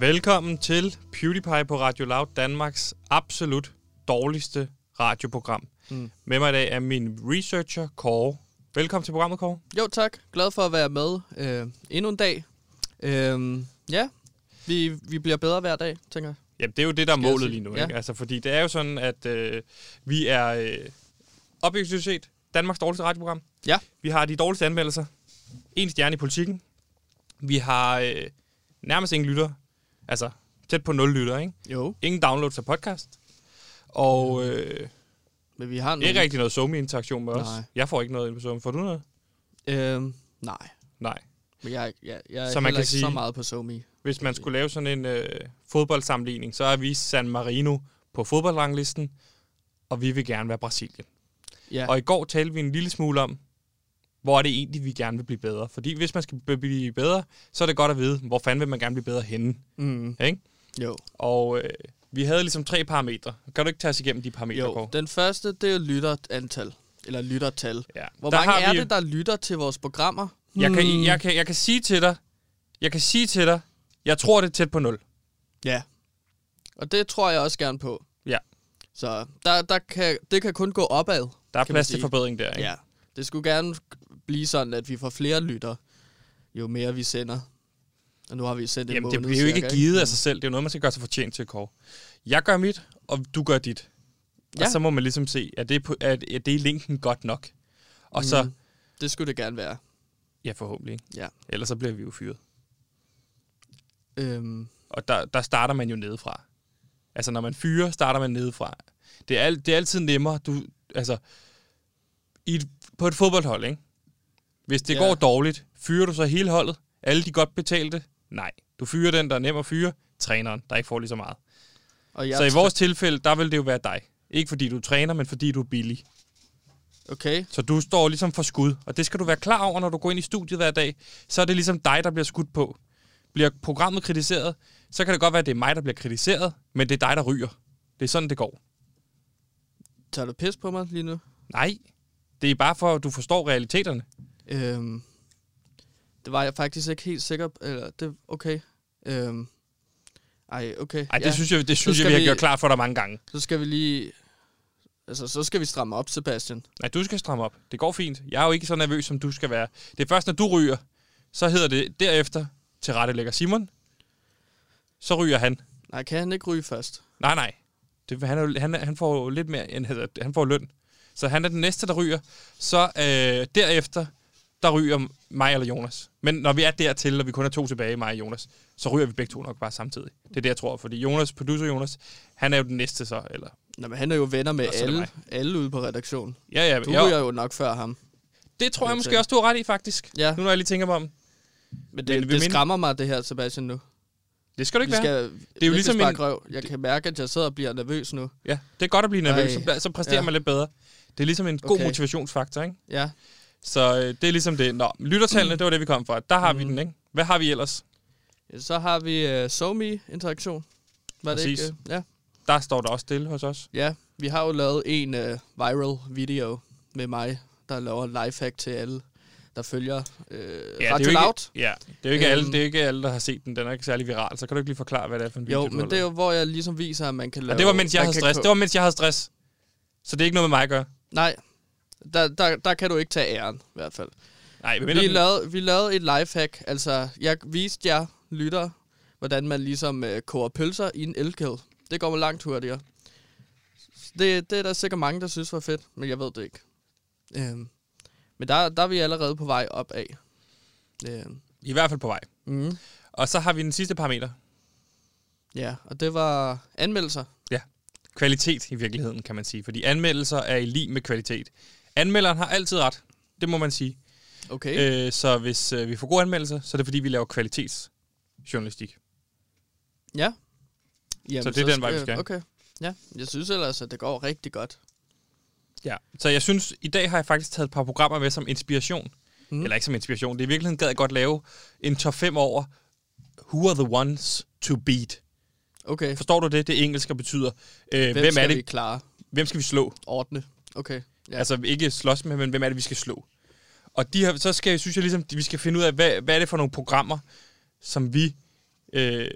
Velkommen til PewDiePie på Radio Loud, Danmarks absolut dårligste radioprogram. Mm. Med mig i dag er min researcher, Kåre. Velkommen til programmet, Kåre. Jo, tak. Glad for at være med øh, endnu en dag. Øh, ja, vi, vi bliver bedre hver dag, tænker jeg. Jamen, det er jo det, der er målet lige nu. Ja. Ikke? Altså, fordi det er jo sådan, at øh, vi er øh, objektivt set Danmarks dårligste radioprogram. Ja. Vi har de dårligste anmeldelser. En stjerne i politikken. Vi har øh, nærmest ingen lytter. Altså, tæt på nul lytter, ikke? Jo, Ingen downloads af podcast. Og øh, men vi har nogle... ikke rigtig noget Somi-interaktion med os. Nej. Jeg får ikke noget ind på Somi. Får du noget? Øh, nej, Nej. men jeg, jeg, jeg er Så man kan ikke sige- så meget på SoMe. Hvis man skulle lave sådan en øh, fodboldsammenligning, så er vi San Marino på fodboldranglisten, og vi vil gerne være Brasilien. Ja, Og i går talte vi en lille smule om, hvor er det egentlig, vi gerne vil blive bedre. Fordi hvis man skal blive bedre, så er det godt at vide, hvor fanden vil man gerne blive bedre henne. mm, Ikke? jo. Og øh, vi havde ligesom tre parametre. Kan du ikke tage os igennem de parametre, jo. Kåre? Den første, det er lytterantal. Eller lyttertal. Ja. Hvor Der mange er vi- det, der lytter til vores programmer? Jeg kan, Hmm, jeg, kan, jeg kan sige til dig, jeg kan sige til dig, jeg tror, det er tæt på 0. Ja. Og det tror jeg også gerne på. Ja. Så der, der kan, det kan kun gå opad. Der er plads til forbedring der, ikke? Ja. Det skulle gerne blive sådan, at vi får flere lytter, jo mere vi sender. Og nu har vi sendt en Jamen, det bliver jo ikke cirka, givet Men- af sig selv. Det er jo noget, man skal gøre sig fortjent til, Kåre. Jeg gør mit, og du gør dit. Og Ja. så må man ligesom se, er det, på, er, er det linken godt nok? Og så, Mm, Det skulle det gerne være. ja forhåbentlig, ikke? Ja. Ellers så bliver vi jo fyret. Øhm, Og der, der starter man jo nedefra. Altså, når man fyrer, starter man nedefra. Det er, al, det er altid nemmere, du, altså, i et, på et fodboldhold, ikke? Hvis det Ja. går dårligt, fyrer du så hele holdet? Alle de godt betalte? Nej. Du fyrer den, der er nem at fyre, træneren, der ikke får lige så meget. og jeg Så i vores tilfælde, der vil det jo være dig. Ikke fordi du er træner, men fordi du er billig. Okay, Så du står ligesom for skud, og det skal du være klar over, når du går ind i studiet hver dag. Så er det ligesom dig, der bliver skudt på. Bliver programmet kritiseret, så kan det godt være, at det er mig, der bliver kritiseret, men det er dig, der ryger. Det er sådan, det går. tager du pis på mig lige nu? Nej, det er bare for, at du forstår realiteterne. Øhm, det var jeg faktisk ikke helt sikker på. Eller, det, okay. Øhm, ej, okay. Ej, det synes jeg, det synes jeg, skal vi har vi- gjort klar for dig mange gange. Så skal vi lige... Altså, så skal vi stramme op, Sebastian. Nej, du skal stramme op. Det går fint. Jeg er jo ikke så nervøs, som du skal være. Det er først, når du ryger, så hedder det derefter til rette lægger Simon. Så ryger han. Nej, kan han ikke ryge først? Nej, nej. Det, han, er, han, han får jo lidt mere, end han får løn. Så han er den næste, der ryger. Så øh, derefter, der ryger mig eller Jonas. Men når vi er dertil, og vi kun er to tilbage, mig og Jonas, så ryger vi begge to nok bare samtidig. Det er det, jeg tror. Fordi Jonas, producer Jonas, han er jo den næste så. Eller, Nå, men han er jo venner med det alle, alle ude på redaktionen. ja, ja, Du ryger jo nok før ham. Det tror jeg Jeg måske også, du har ret i, faktisk. Ja. Nu når jeg lige tænker mig om. Men Men det, det mind- skræmmer mig, det her, Sebastian, nu. Det skal du ikke Vi være. skal, Det er jo ligesom en- Røv. Jeg kan mærke, at jeg sidder og bliver nervøs nu. Ja, det er godt at blive nervøs, Ej. så, så præsterer Ja. man lidt bedre. Det er ligesom en god Okay. motivationsfaktor, ikke? Ja. Så øh, det er ligesom det. Nå, lyttertallene, det var det, vi kom fra. Der har vi Mhm. den, ikke? Hvad har vi ellers? Så har vi uh, SoMe-interaktion. Var det Præcis. ikke? Uh, ja. Der står der også stille hos os. ja, vi har jo lavet en uh, viral video med mig, der laver en lifehack til alle, der følger uh, Ja, det er Radio Loud. Ja, det er jo ikke, Øhm. alle, det er ikke alle, der har set den. Den er ikke særlig viral. Så kan du ikke lige forklare, hvad det er for en video, Jo, men det er jo, hvor jeg ligesom viser, at man kan lave... Og det var, mens jeg havde stress. Det var, mens jeg havde stress. Så det er ikke noget med mig at gøre. Nej, der, der, der kan du ikke tage æren, i hvert fald. Nej, Vi men den, lavede, vi lavede et lifehack. Altså, jeg viste jer lytter, hvordan man ligesom øh, koger pølser i en elkedel. Det går langt hurtigere. Det, det er der sikkert mange, der synes var fedt, men jeg ved det ikke. Øhm, men der, der er vi allerede på vej op af. Øhm, I hvert fald på vej. mm, Og så har vi den sidste parameter. ja, og det var anmeldelser. Kvalitet i virkeligheden, kan man sige. Fordi anmeldelser er i lige med kvalitet. Anmelderen har altid ret. Det må man sige. Okay. Øh, så hvis øh, vi får gode anmeldelser, så er det fordi, vi laver kvalitetsjournalistik. ja. Jamen, så det er den vej, vi skal. Okay. Ja, jeg synes ellers, at det går rigtig godt. Ja. Så jeg synes, i dag har jeg faktisk taget et par programmer med som inspiration. Mm. Eller ikke som inspiration. Det er i virkeligheden gad jeg godt lave en top 5 over Who are the ones to beat? Okay. Forstår du det? Det engelske betyder, øh, hvem, Hvem, hvem skal er det? vi klare? Hvem skal vi slå? Ordne. Okay. Ja. Altså ikke slås med, men hvem er det, vi skal slå? Og de her, så skal, jeg- synes jeg ligesom, vi skal finde ud af, hvad, hvad er det for nogle programmer, som vi øh,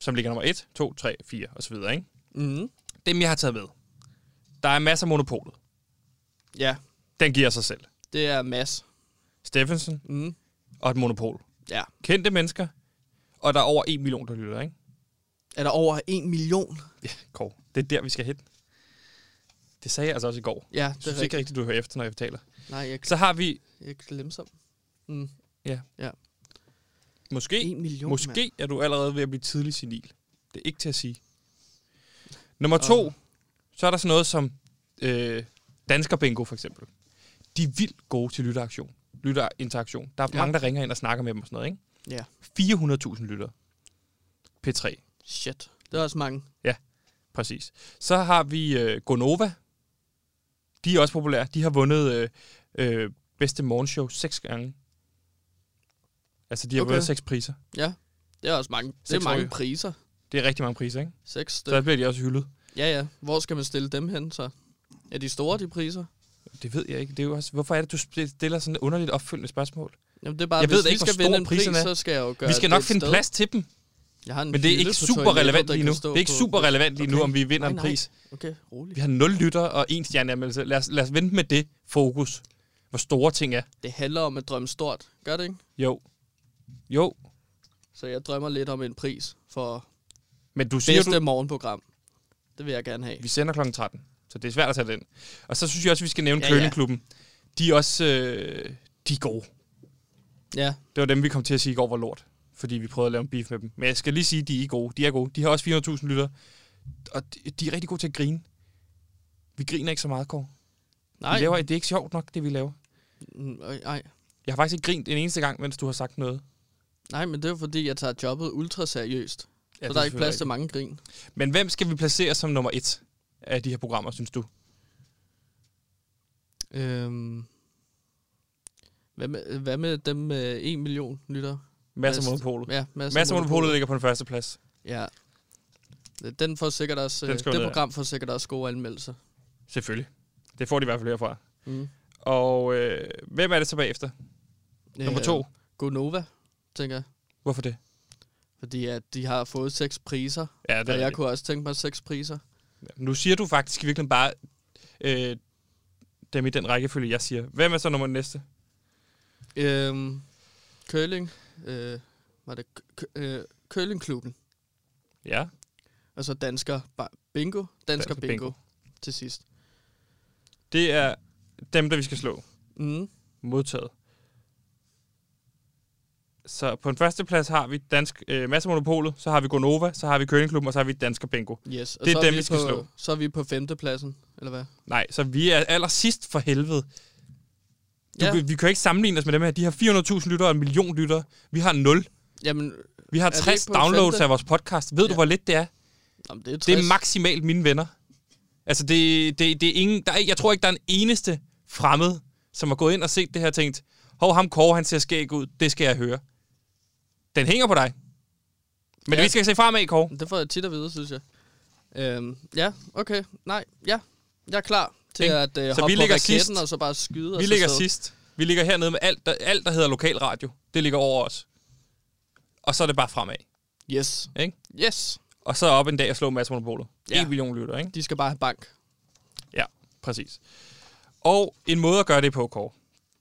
som ligger nummer 1, 2, 3, 4 osv., ikke? Mm. Dem, jeg har taget med. Der er masser af monopolet. Ja, Den giver sig selv. det er Mads. Steffensen Mm. og et monopol. Ja. Kendte mennesker, og der er over 1 million, der lytter, ikke? Er der over en million? Ja, Kåre. Det er der, vi skal hen. Det sagde jeg altså også i går. Ja, Jeg det synes er ikke rigtigt. du hører efter, når jeg taler. Nej, jeg, Så har vi jeg glemsom. Mm. måske, En million, måske er du allerede ved at blive tidlig senil. Det er ikke til at sige. Nummer to, Åh. så er der sådan noget som øh, Dansker Bingo for eksempel. De er vildt gode til lytteraktion. Lytterinteraktion. Der er Ja. ja. mange, der ringer ind og snakker med dem og sådan noget, ikke? Ja. 400.000 lytter. P3. Shit. Det er også mange. Præcis. Så har vi øh, Gonova. De er også populære. De har vundet øh, øh, bedste morgenshow seks gange. Altså, de har Okay. vundet seks priser. Ja, det er også mange. Det er mange år. priser. Det er rigtig mange priser, ikke? Seks Så stykker. der bliver de også hyldet. Ja, ja. Hvor skal man stille dem hen, så? Er de store, de priser? Det ved jeg ikke. Det er jo også, hvorfor er det, du stiller sådan et underligt opfølgende spørgsmål? Jamen, det er bare, Jeg hvis ved vi ikke, skal vinde en pris, er. så skal jeg jo gøre vi skal nok finde sted. plads til dem, Jeg har en men det er ikke super relevant lige nu. Det er ikke super relevant lige nu, om vi vinder Nej, en nej. pris. Okay, roligt. Vi har 0 lytter og en stjerneanmeldelse. Lad os, lad os vente med det fokus. Hvor store ting er. Det handler om at drømme stort. Gør det ikke? Jo. Jo. Så jeg drømmer lidt om en pris for Men du siger, bedste du, morgenprogram. Det vil jeg gerne have. Vi sender kl. 13, så det er svært at tage den. Og så synes jeg også, vi skal nævne Ja, ja, ja. Køllingklubben. De er også øh, de er gode. Ja, Det var dem, vi kom til at sige i går var lort. Fordi vi prøvede at lave en beef med dem. Men jeg skal lige sige, at de er gode. De er gode. De har også 400.000 lytter. Og de, de er rigtig gode til at grine. Vi griner ikke så meget, Kåre. nej. Vi laver, det er ikke sjovt nok, det vi laver. Mm, øh, nej. Jeg har faktisk ikke grint en eneste gang, mens du har sagt noget. Nej, men det er fordi, jeg tager jobbet ultra seriøst. Ja, så der er ikke plads til mange grin. Men hvem skal vi placere som nummer et af de her programmer, synes du? Øhm, hvad, med, hvad med dem med 1 million lytter? Mads og Mads- Monopolet. Ja, masser, Mads og Monopolet ligger på den første plads. Ja. Den får sikkert også, Den øh, det program får sikkert også gode anmeldelser. Selvfølgelig. Det får de i hvert fald herfra. Mm. Og øh, hvem er det så bagefter? Nummer to. Gonova, tænker jeg. Hvorfor det? Fordi at de har fået seks priser. Ja, Og jeg kunne også tænke mig seks priser. Nu siger du faktisk i virkeligheden bare øh, dem i den rækkefølge, jeg siger. Hvem er så nummer næste? Øhm, curling. Øh, var det øh, curlingklubben. Ja, Og så dansker bingo. Dansker, Dansker bingo. bingo. Til sidst. det er dem, der vi skal slå. Mm. Modtaget. Så på den første plads har vi Dansk øh, Masse Monopolet, så har vi Gonova, så har vi Køllingklubben, og så har vi Dansker Bingo. Yes. Og Det er så dem, vi vi skal på, slå. Så er vi på femtepladsen, eller hvad? Nej, så vi er aller sidst for helvede. Du, Ja. Vi kan jo ikke sammenligne os med dem her. De har 400.000 lyttere og en million lyttere. Vi har 0. Jamen, Vi har Er vi 60 ikke på downloads af vores podcast. Ved ja. du, hvor lidt det er? jamen det er 60. Det er maksimalt mine venner. Altså, det, det, det er ingen... Der er, jeg tror ikke, der er en eneste fremmed, som har gået ind og set det her og tænkt, hov, ham Kåre, han ser skæg ud. Det skal jeg høre. Den hænger på dig. Men ja. vi skal se fremad, Kåre. Det får jeg tit at vide, synes jeg. Øhm, ja, okay. Nej, ja. Jeg er klar til Ikke? at øh, Så hoppe vi på ligger raketten sidst. og så bare skyde. Vi ligger sidde. sidst. Vi ligger hernede med alt der, alt, der hedder lokalradio. Det ligger over os. Og så er det bare fremad. Yes. Ikke? Yes. Og så op en dag og slå Mads Monopolet. Ja. 1 million lytter, ikke? De skal bare have bank. Ja, præcis. Og en måde at gøre det på, Kåre,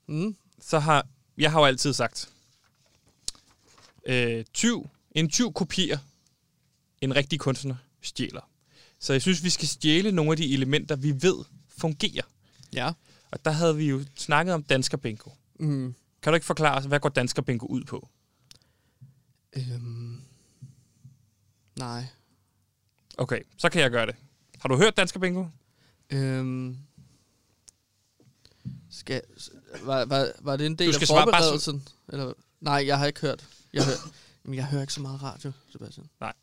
Mm. så har... Jeg har jo altid sagt, øh, tyv, en tyv kopierer, en rigtig kunstner stjæler. Så jeg synes, vi skal stjæle nogle af de elementer, vi ved fungerer. Ja. Og der havde vi jo snakket om Dansker Bingo. Mm. Kan du ikke forklare hvad går Dansker Bingo ud på? Øhm. Nej. Okay, så kan jeg gøre det. Har du hørt Dansker Bingo? Øhm. Skal, var, var, var det en del Du af svare bare forberedelsen? Eller, nej, jeg har ikke hørt. Jeg hører, jamen, jeg hører ikke så meget radio, Sebastian. Nej.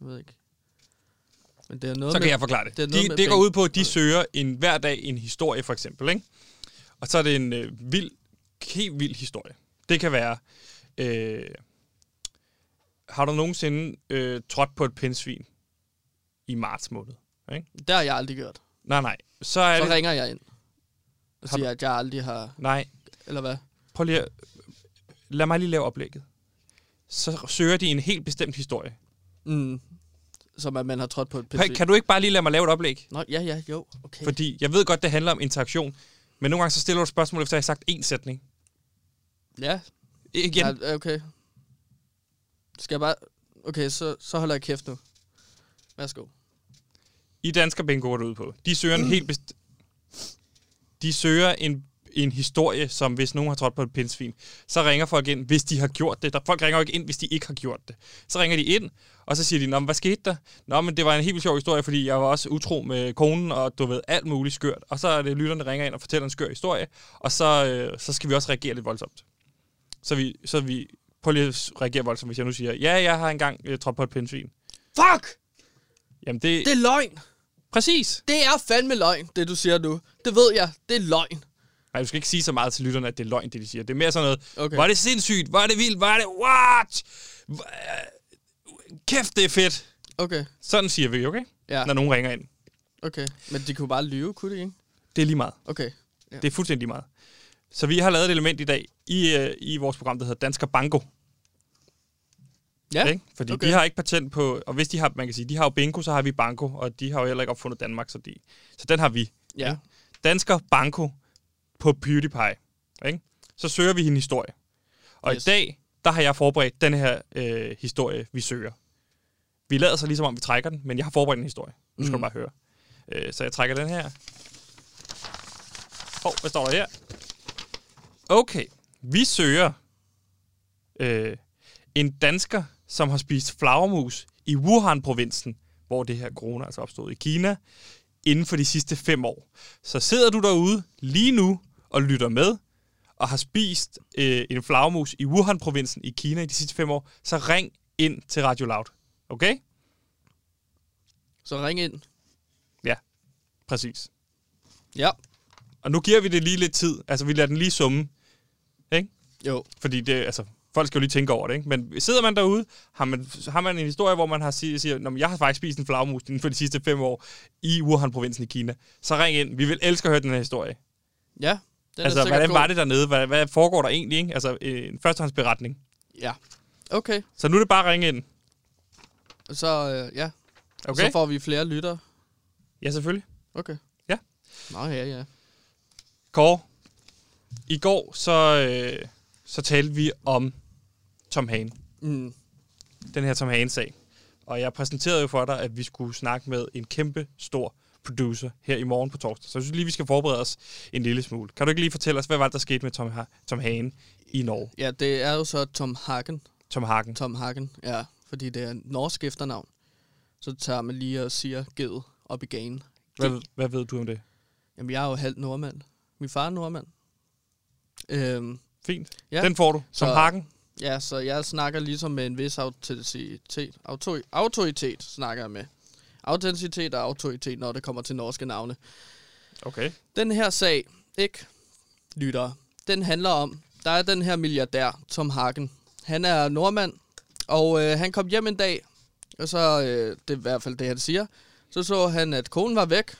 Jeg ved ikke. Men det er noget Så med, kan jeg forklare det. det er noget de, med det går ud på, at de søger en hver dag en historie, for eksempel. Ikke? Og så er det en øh, vild, helt vild historie. Det kan være... Øh, har du nogensinde øh, trådt på et pindsvin i marts måned? Ikke? Det har jeg aldrig gjort. Nej, nej. Så er Så det... ringer jeg ind. Og siger, at jeg aldrig har... Nej, Eller hvad? prøv lige at, Lad mig lige lave oplægget. Så søger de en helt bestemt historie. Mm. Som at man har trådt på et pindsvin. kan du ikke bare lige lade mig lave et oplæg? Nå, ja, ja, jo, okay. Fordi jeg ved godt, det handler om interaktion. Men nogle gange så stiller du et spørgsmål, efter jeg har sagt én sætning. Ja, Igen. ja, okay. Skal jeg bare... Okay, så, så holder jeg kæft nu. Værsgo. I Dansker Bingo går det ud på. De søger en helt best... De søger en, en historie, som hvis nogen har trådt på et pindsvin, så ringer folk ind, hvis de har gjort det. Der, folk ringer jo ikke ind, hvis de ikke har gjort det. Så ringer de ind, og så siger de, Nå, men hvad skete der? Nå, men det var en helt sjov historie, fordi jeg var også utro med konen, og du ved, alt muligt skørt. Og så er det lytterne, der ringer ind og fortæller en skør historie, og så, øh, så skal vi også reagere lidt voldsomt. Så vi, så vi prøv lige at reagere voldsomt, hvis jeg nu siger, ja, jeg har engang øh, trådt på et pindsvin. Fuck! Jamen det... Det er løgn. Præcis. Det er fandme løgn, det du siger nu. Det ved jeg. Det er løgn. Nej, du skal ikke sige så meget til lytterne, at det er løgn, det de siger. Det er mere sådan noget, Okay. var det sindssygt, var det vildt, var det, what? Kæft, det er fedt. Okay, Sådan siger vi, okay? ja, Når nogen ringer ind. okay. Men de kunne bare lyve, kunne de ikke? Det er lige meget. Okay. Det er fuldstændig lige meget. Så vi har lavet et element i dag i, øh, i vores program, der hedder Dansker Banko. Ja, Ikke? Fordi okay. de har ikke patent på, og hvis de har, man kan sige, de har jo bingo, så har vi banko, og de har jo heller ikke opfundet Danmark, så, de, så den har vi. ja. Ikke? Dansker Banko på PewDiePie. Ikke? Så søger vi en historie. Og Yes. i dag, der har jeg forberedt den her øh, historie, vi søger. Vi lader så ligesom om, vi trækker den, men jeg har forberedt en historie. Nu skal mm. du bare høre. Øh, så jeg trækker den her. Hov, hvad står der her? Okay, vi søger øh, en dansker, som har spist flagermus i Wuhan-provinsen, hvor det her corona altså opstod i Kina, inden for de sidste fem år. Så sidder du derude lige nu og lytter med, og har spist øh, en flagermus i Wuhan-provinsen i Kina i de sidste fem år, så ring ind til Radio Loud. Okay? Så ring ind. Præcis. Ja. Og nu giver vi det lige lidt tid. Altså, vi lader den lige summe. Ikke? Jo. Fordi det, altså, folk skal jo lige tænke over det, ikke? Men sidder man derude, har man, har man en historie, hvor man har siger, siger "Nå, men jeg har faktisk spist en flagmus inden for de sidste fem år i Wuhan-provinsen i Kina, så ring ind. Vi vil elske at høre den her historie. Ja. Den altså, hvordan god. var det dernede? Hvad, hvad foregår der egentlig, ikke? Altså, øh, en førstehåndsberetning. Ja. Okay. Så nu er det bare at ringe ind. Så, øh, ja. Okay? Så får vi flere lyttere. Ja, selvfølgelig. Okay. Ja. Nå, ja, ja. Kåre, i går så, øh, så talte vi om Tom Hane. Mm. den her Tom Hane-sag. Og jeg præsenterede jo for dig, at vi skulle snakke med en kæmpe stor producer her i morgen på torsdag. Så jeg synes lige, vi skal forberede os en lille smule. Kan du ikke lige fortælle os, hvad var det, der skete med Tom, ha- Tom Hane i Norge? Ja, det er jo så Tom Hagen. Tom Hagen. Tom Hagen, ja. Fordi det er norsk efternavn. Så tager man lige og siger ged op i ganen. Hvad, hvad ved du om det? Jamen, jeg er jo halvt nordmand. Min far er nordmand. Øhm, Fint. Ja. Den får du. Tom Så- Hagen. ja, så jeg snakker ligesom med en vis autenticitet. Auto, autoritet snakker jeg med. Autenticitet og autoritet, når det kommer til norske navne. Okay. Den her sag, ikke lyttere, den handler om, der er den her milliardær, Tom Hagen. Han er nordmand, og øh, han kom hjem en dag, og så, øh, det er i hvert fald det, han siger, så så han, at konen var væk,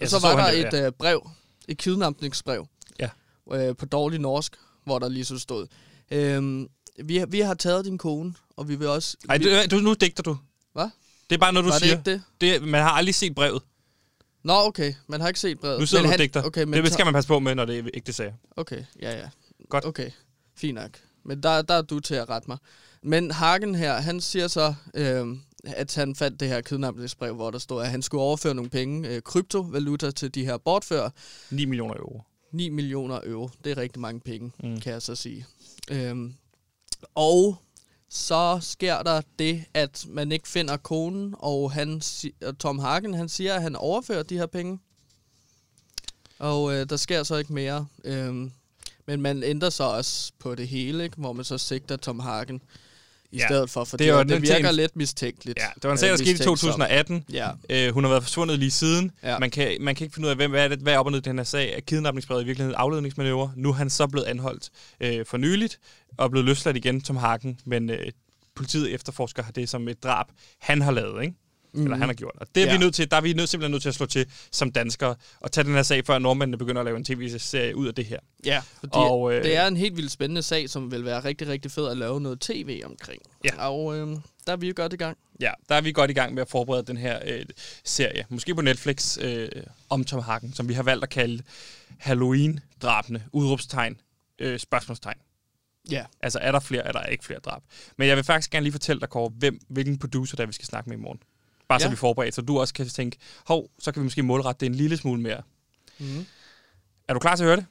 og så så, så var der det, et øh, brev, et kidnapningsbrev, Ja. øh, på dårlig norsk, hvor der lige så stod, øhm, vi, vi har taget din kone, og vi vil også... Ej, vi, du, nu digter du. Hvad? Det er bare noget, du var det siger. ikke det? Det, man har aldrig set brevet. Nå, okay, man har ikke set brevet. Nu sidder Men du og han- digter. Okay, men det skal man passe på med, når det er ægte sager. Okay, ja, ja. Godt. Okay, fint nok. Men der, der er du til at rette mig. Men Hagen her, han siger så, øh, at han fandt det her kidnapningsbrev, hvor der stod, at han skulle overføre nogle penge, øh, kryptovaluta, til de her bortfører. 9 millioner euro. 9 millioner euro. Det er rigtig mange penge, Mm. mm. kan jeg så sige. Øhm, og så sker der det, at man ikke finder konen, og han, og Tom Hagen, han siger, at han overfører de her penge. Og øh, der sker så ikke mere. Øhm, men man ændrer så også på det hele, ikke? hvor man så sigter Tom Hagen i Ja, stedet for, for det det, det, en virker ting- lidt mistænkeligt. Ja, det var en sag, der skete i mistænksom. 2018. Ja, Øh, hun har været forsvundet lige siden. Ja. Man, kan, man kan ikke finde ud af, hvem hvad er, det, hvad er op og ned i den her sag. Er kidnapningsbrevet i virkeligheden afledningsmanøvre? Nu er han så blevet anholdt øh, for nyligt og blevet løsladt igen, Tom Hagen. Men øh, politiet efterforsker har det som et drab, han har lavet. Ikke? Mm. eller han har gjort. Og det er Ja. vi nødt til, der er vi nødt, simpelthen nødt til at slå til som danskere, og tage den her sag, før nordmændene begynder at lave en tv-serie ud af det her. Ja, fordi Og, øh, det er en helt vildt spændende sag, som vil være rigtig, rigtig fed at lave noget tv omkring. Ja. Og øh, der er vi jo godt i gang. Ja, der er vi godt i gang med at forberede den her øh, serie, måske på Netflix, øh, om Tom Hagen, som vi har valgt at kalde Halloween-drabene, udråbstegn, øh, spørgsmålstegn. Ja. Altså, er der flere, er der ikke flere drab? Men jeg vil faktisk gerne lige fortælle dig, Kåre, hvem, hvilken producer, der vi skal snakke med i morgen. Bare så Ja. vi er forberedt, så du også kan tænke, hov, så kan vi måske målrette det en lille smule mere. Mm-hmm. Er du klar til at høre det?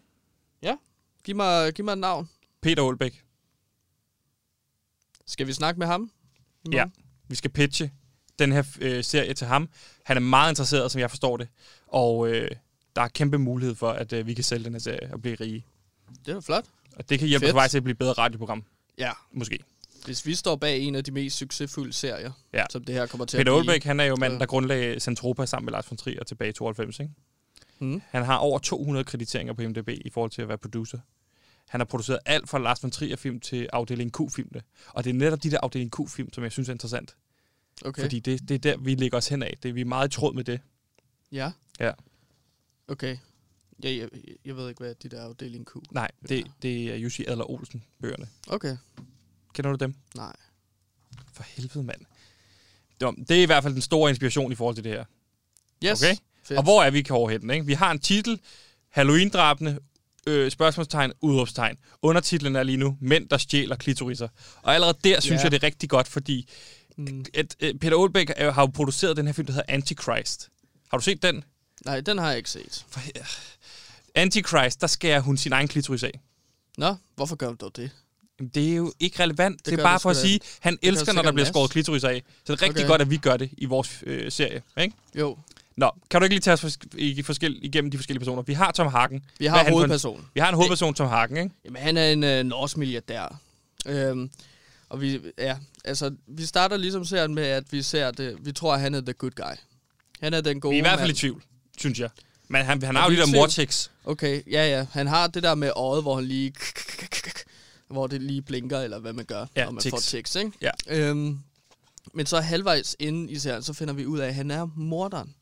Giv, mig, giv mig et navn. Peter Aalbæk. Skal vi snakke med ham? Ja. Vi skal pitche den her øh, serie til ham. Han er meget interesseret, som jeg forstår det. Og øh, der er kæmpe mulighed for, at øh, vi kan sælge den her serie og blive rige. Det er flot. Og det kan hjælpe Fedt. på vej til at blive et bedre radioprogram, Ja. måske. Hvis vi står bag en af de mest succesfulde serier, Ja. som det her kommer til Peter at blive. Aalbæk, han er jo manden, der grundlagde Centropa sammen med Lars von Trier tilbage i 92. Ikke? Mm. Han har over 200 krediteringer på MDB i forhold til at være producer. Han har produceret alt fra Lars von Trier-film til afdeling Q-filmene. Og det er netop de der afdeling Q-film, som jeg synes er interessant. Okay. Fordi det, det er der, vi lægger os hen af. Det vi er meget i tråd med det. Ja. Ja. Okay. Ja, jeg, jeg ved ikke, hvad de der afdeling Q. Nej, det, det er Jussi Adler Olsen bøgerne. Okay. Kender du dem? Nej. For helvede, mand. Det er i hvert fald den store inspiration i forhold til det her. Yes. Okay. Fedt. Og hvor er vi Kåre Hætten, ikke? Vi har en titel, Halloween-drabene, øh, spørgsmålstegn, udråbstegn. Undertitlen er lige nu, Mænd, der stjæler klitoriser. Og allerede der synes Ja. jeg, det er rigtig godt, fordi Mm. et, et, Peter Aalbæk er jo- har jo produceret den her film, der hedder Antichrist. Har du set den? Nej, den har jeg ikke set. For, øh, Antichrist, der skærer hun sin egen klitoris af. Nå, hvorfor gør du dog det? Jamen, Det er jo ikke relevant. Det, det er bare for at sige, han gør elsker, når der bliver skåret klitoris af. Så det er rigtig Okay. godt, at vi gør det i vores øh, serie. Ikke? Jo, Nå, kan du ikke lige tage os fors- i forskel, igennem de forskellige personer? Vi har Tom Hagen. vi har han for en- hovedpersonen. Vi har en hovedperson, Tom Hagen, ikke? Jamen, han er en øh, norsk milliardær. Øhm, og vi, ja, altså, vi starter ligesom serien med, at vi ser det, vi tror, at han er the good guy. Han er den gode Vi er i hvert fald i mand. tvivl, synes jeg. Men han, han har jo de i der morchicks. Okay, ja, ja. Han har det der med øjet, hvor han lige... Hvor det lige blinker, eller hvad man gør, Ja, når man tics. får tics, ikke? Ja. Øhm, men så halvvejs inde i serien, så finder vi ud af, at han er morderen.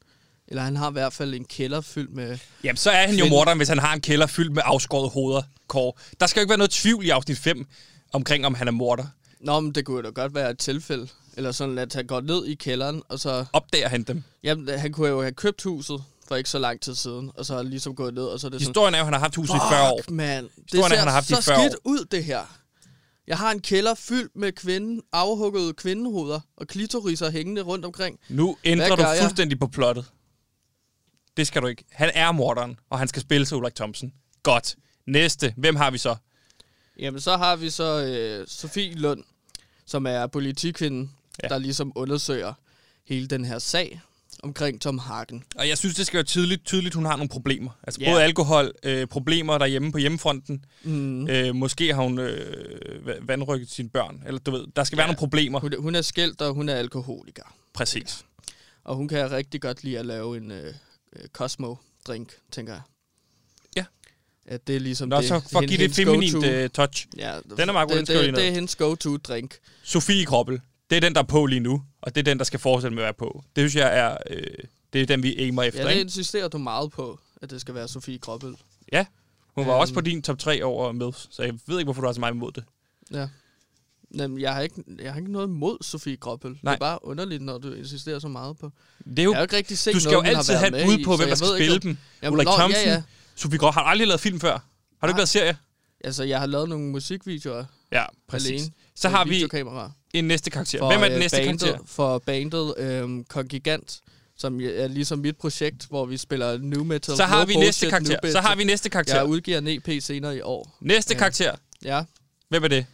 Eller han har i hvert fald en kælder fyldt med... Jamen, så er han jo morderen, hvis han har en kælder fyldt med afskåret hoveder, Kåre. Der skal jo ikke være noget tvivl i afsnit 5 omkring, om han er morder. Nå, men det kunne jo da godt være et tilfælde. Eller sådan, at han går ned i kælderen, og så... Opdager han dem. Jamen, han kunne jo have købt huset for ikke så lang tid siden, og så har ligesom gået ned, og så er det sådan... Historien er jo, han har haft huset i 40 år. Man. Det Historien er, ser han har haft i så 40 skidt år. ud, det her. Jeg har en kælder fyldt med kvinde, afhuggede kvindehoveder og klitoriser hængende rundt omkring. Nu ændrer du gør jeg? fuldstændig på plottet. Det skal du ikke. Han er morderen, og han skal spille sig Ulrik Thomsen. Godt. Næste. Hvem har vi så? Jamen, så har vi så øh, Sofie Lund, som er politikvinden, Ja. ja. der ligesom undersøger hele den her sag omkring Tom Hagen. Og jeg synes, det skal være tydeligt, tydeligt hun har nogle problemer. Altså Ja. både alkohol, øh, problemer derhjemme på hjemmefronten. Mm. Øh, måske har hun øh, va- vandrykket sine børn. Eller du ved, der skal ja. være Ja. nogle problemer. Hun, hun er skældt, og hun er alkoholiker. Præcis. Og hun kan rigtig godt lide at lave en øh, øh, Cosmo-drink, tænker jeg. Ja. At det er ligesom Nå, det, så for at give det feminint go-to. øh, touch. Ja, Den er meget god, det, det, det er hendes go-to-drink. Sofie Kroppel. Det er den, der er på lige nu. Og det er den, der skal fortsætte med at være på. Det synes jeg er... Øh, det er den, vi aimer efter, Ja, det ikke? insisterer du meget på, at det skal være Sofie Kroppel. Ja. Hun var Øhm. også på din top 3 over MILFs, så jeg ved ikke, hvorfor du har så meget imod det. Ja. Jamen, jeg har, ikke, jeg har ikke noget mod Sofie. Det Nej. er bare underligt, når du insisterer så meget på. Det er jo, Jeg har jo ikke rigtig set du skal jo noget, har altid have et med bud i, på, så hvem der skal ikke, spille dem. Jamen, Ulrik nå, Thomsen, Ja, ja. Sofie Groth, har du aldrig lavet film før? Har du ikke Nej. lavet serie? Altså, jeg har lavet nogle musikvideoer Ja, præcis. alene. Så med har vi. En næste karakter. Hvem er den øh, næste bandet, karakter? For bandet øhm, Kongigant, som er ligesom mit projekt, hvor vi spiller new metal. Så har no vi bullshit, næste karakter. Så har vi næste karakter. Jeg udgiver en EP senere i år. Næste Ja. karakter. Ja, Hvem er det?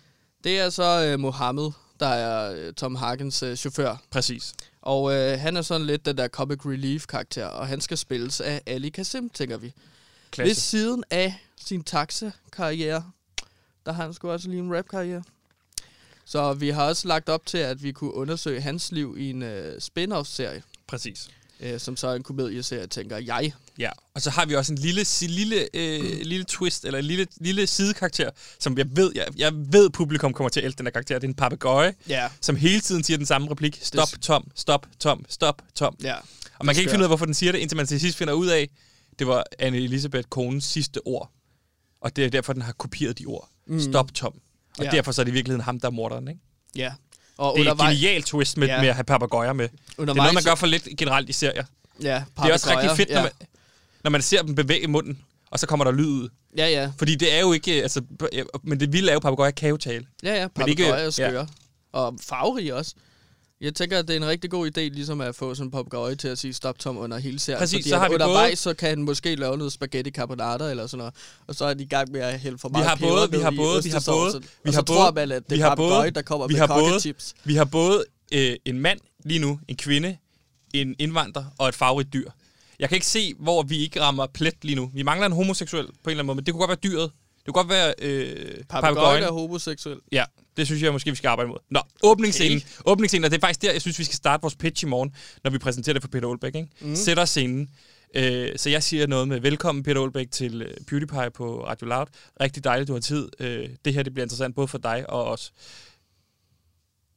det er så øh, Mohammed, der er øh, Tom Hagens øh, chauffør. Præcis. Og øh, han er sådan lidt den der comic relief karakter, og han skal spilles af Ali Kasim, tænker vi. Ved Klasse. siden af sin taxa-karriere, der har han sgu også lige en rap-karriere. Så vi har også lagt op til, at vi kunne undersøge hans liv i en øh, spin-off-serie. Præcis. øh, som så er en komedieserie, tænker jeg. Ja, og så har vi også en lille, lille, øh, lille twist, eller en lille, lille sidekarakter, som jeg ved, jeg, jeg ved, publikum kommer til at elske den her karakter. Det er en papegøje, Ja. som hele tiden siger den samme replik. Stop, Tom, stop, Tom, stop, Tom. Ja. Og man kan ikke finde ud af, hvorfor den siger det, indtil man til sidst finder ud af, det var Anne Elisabeth konens sidste ord. Og det er derfor, den har kopieret de ord. Mm. Stop, Tom. Og Ja. derfor så er det i virkeligheden ham, der er morderen, ikke? Ja. Og Det er et genialt twist med, Ja. med at have papegøjer med. Det er Undervejs- noget, man gør for lidt generelt i serier. Ja, Det er også rigtig fedt, ja. når man, når man ser dem bevæge munden, og så kommer der lyd ud. Ja, ja. Fordi det er jo ikke... Altså, men det vilde er jo, papegøjer kan jo tale. Ja, ja. Papegøjer er skøre. Ja. Og farverige også. Jeg tænker, at det er en rigtig god idé, ligesom at få sådan en papegøje til at sige stop Tom under hele serien. Præcis, fordi så har vi undervejs, både- så kan han måske lave noget spaghetti carbonara eller sådan noget. Og så er de i gang med at hælde for Vi meget har peber både, vi har både, vi har både, vi har så tror både, man, at det vi har både, der kommer vi med har både, kokkechips. vi har både øh, en mand lige nu, en kvinde, en indvandrer og et farverigt dyr. Jeg kan ikke se, hvor vi ikke rammer plet lige nu. Vi mangler en homoseksuel på en eller anden måde, men det kunne godt være dyret. Det kunne godt være øh, papegøjen. er homoseksuel. Ja, det synes jeg måske, vi skal arbejde mod. Nå, åbningsscenen. Okay. Åbningsscenen, og det er faktisk der, jeg synes, vi skal starte vores pitch i morgen, når vi præsenterer det for Peter Olbæk. Ikke? Mm. Sætter scenen. Øh, så jeg siger noget med, velkommen Peter Olbæk til øh, PewDiePie på Radio Loud. Rigtig dejligt, du har tid. Øh, det her det bliver interessant både for dig og os.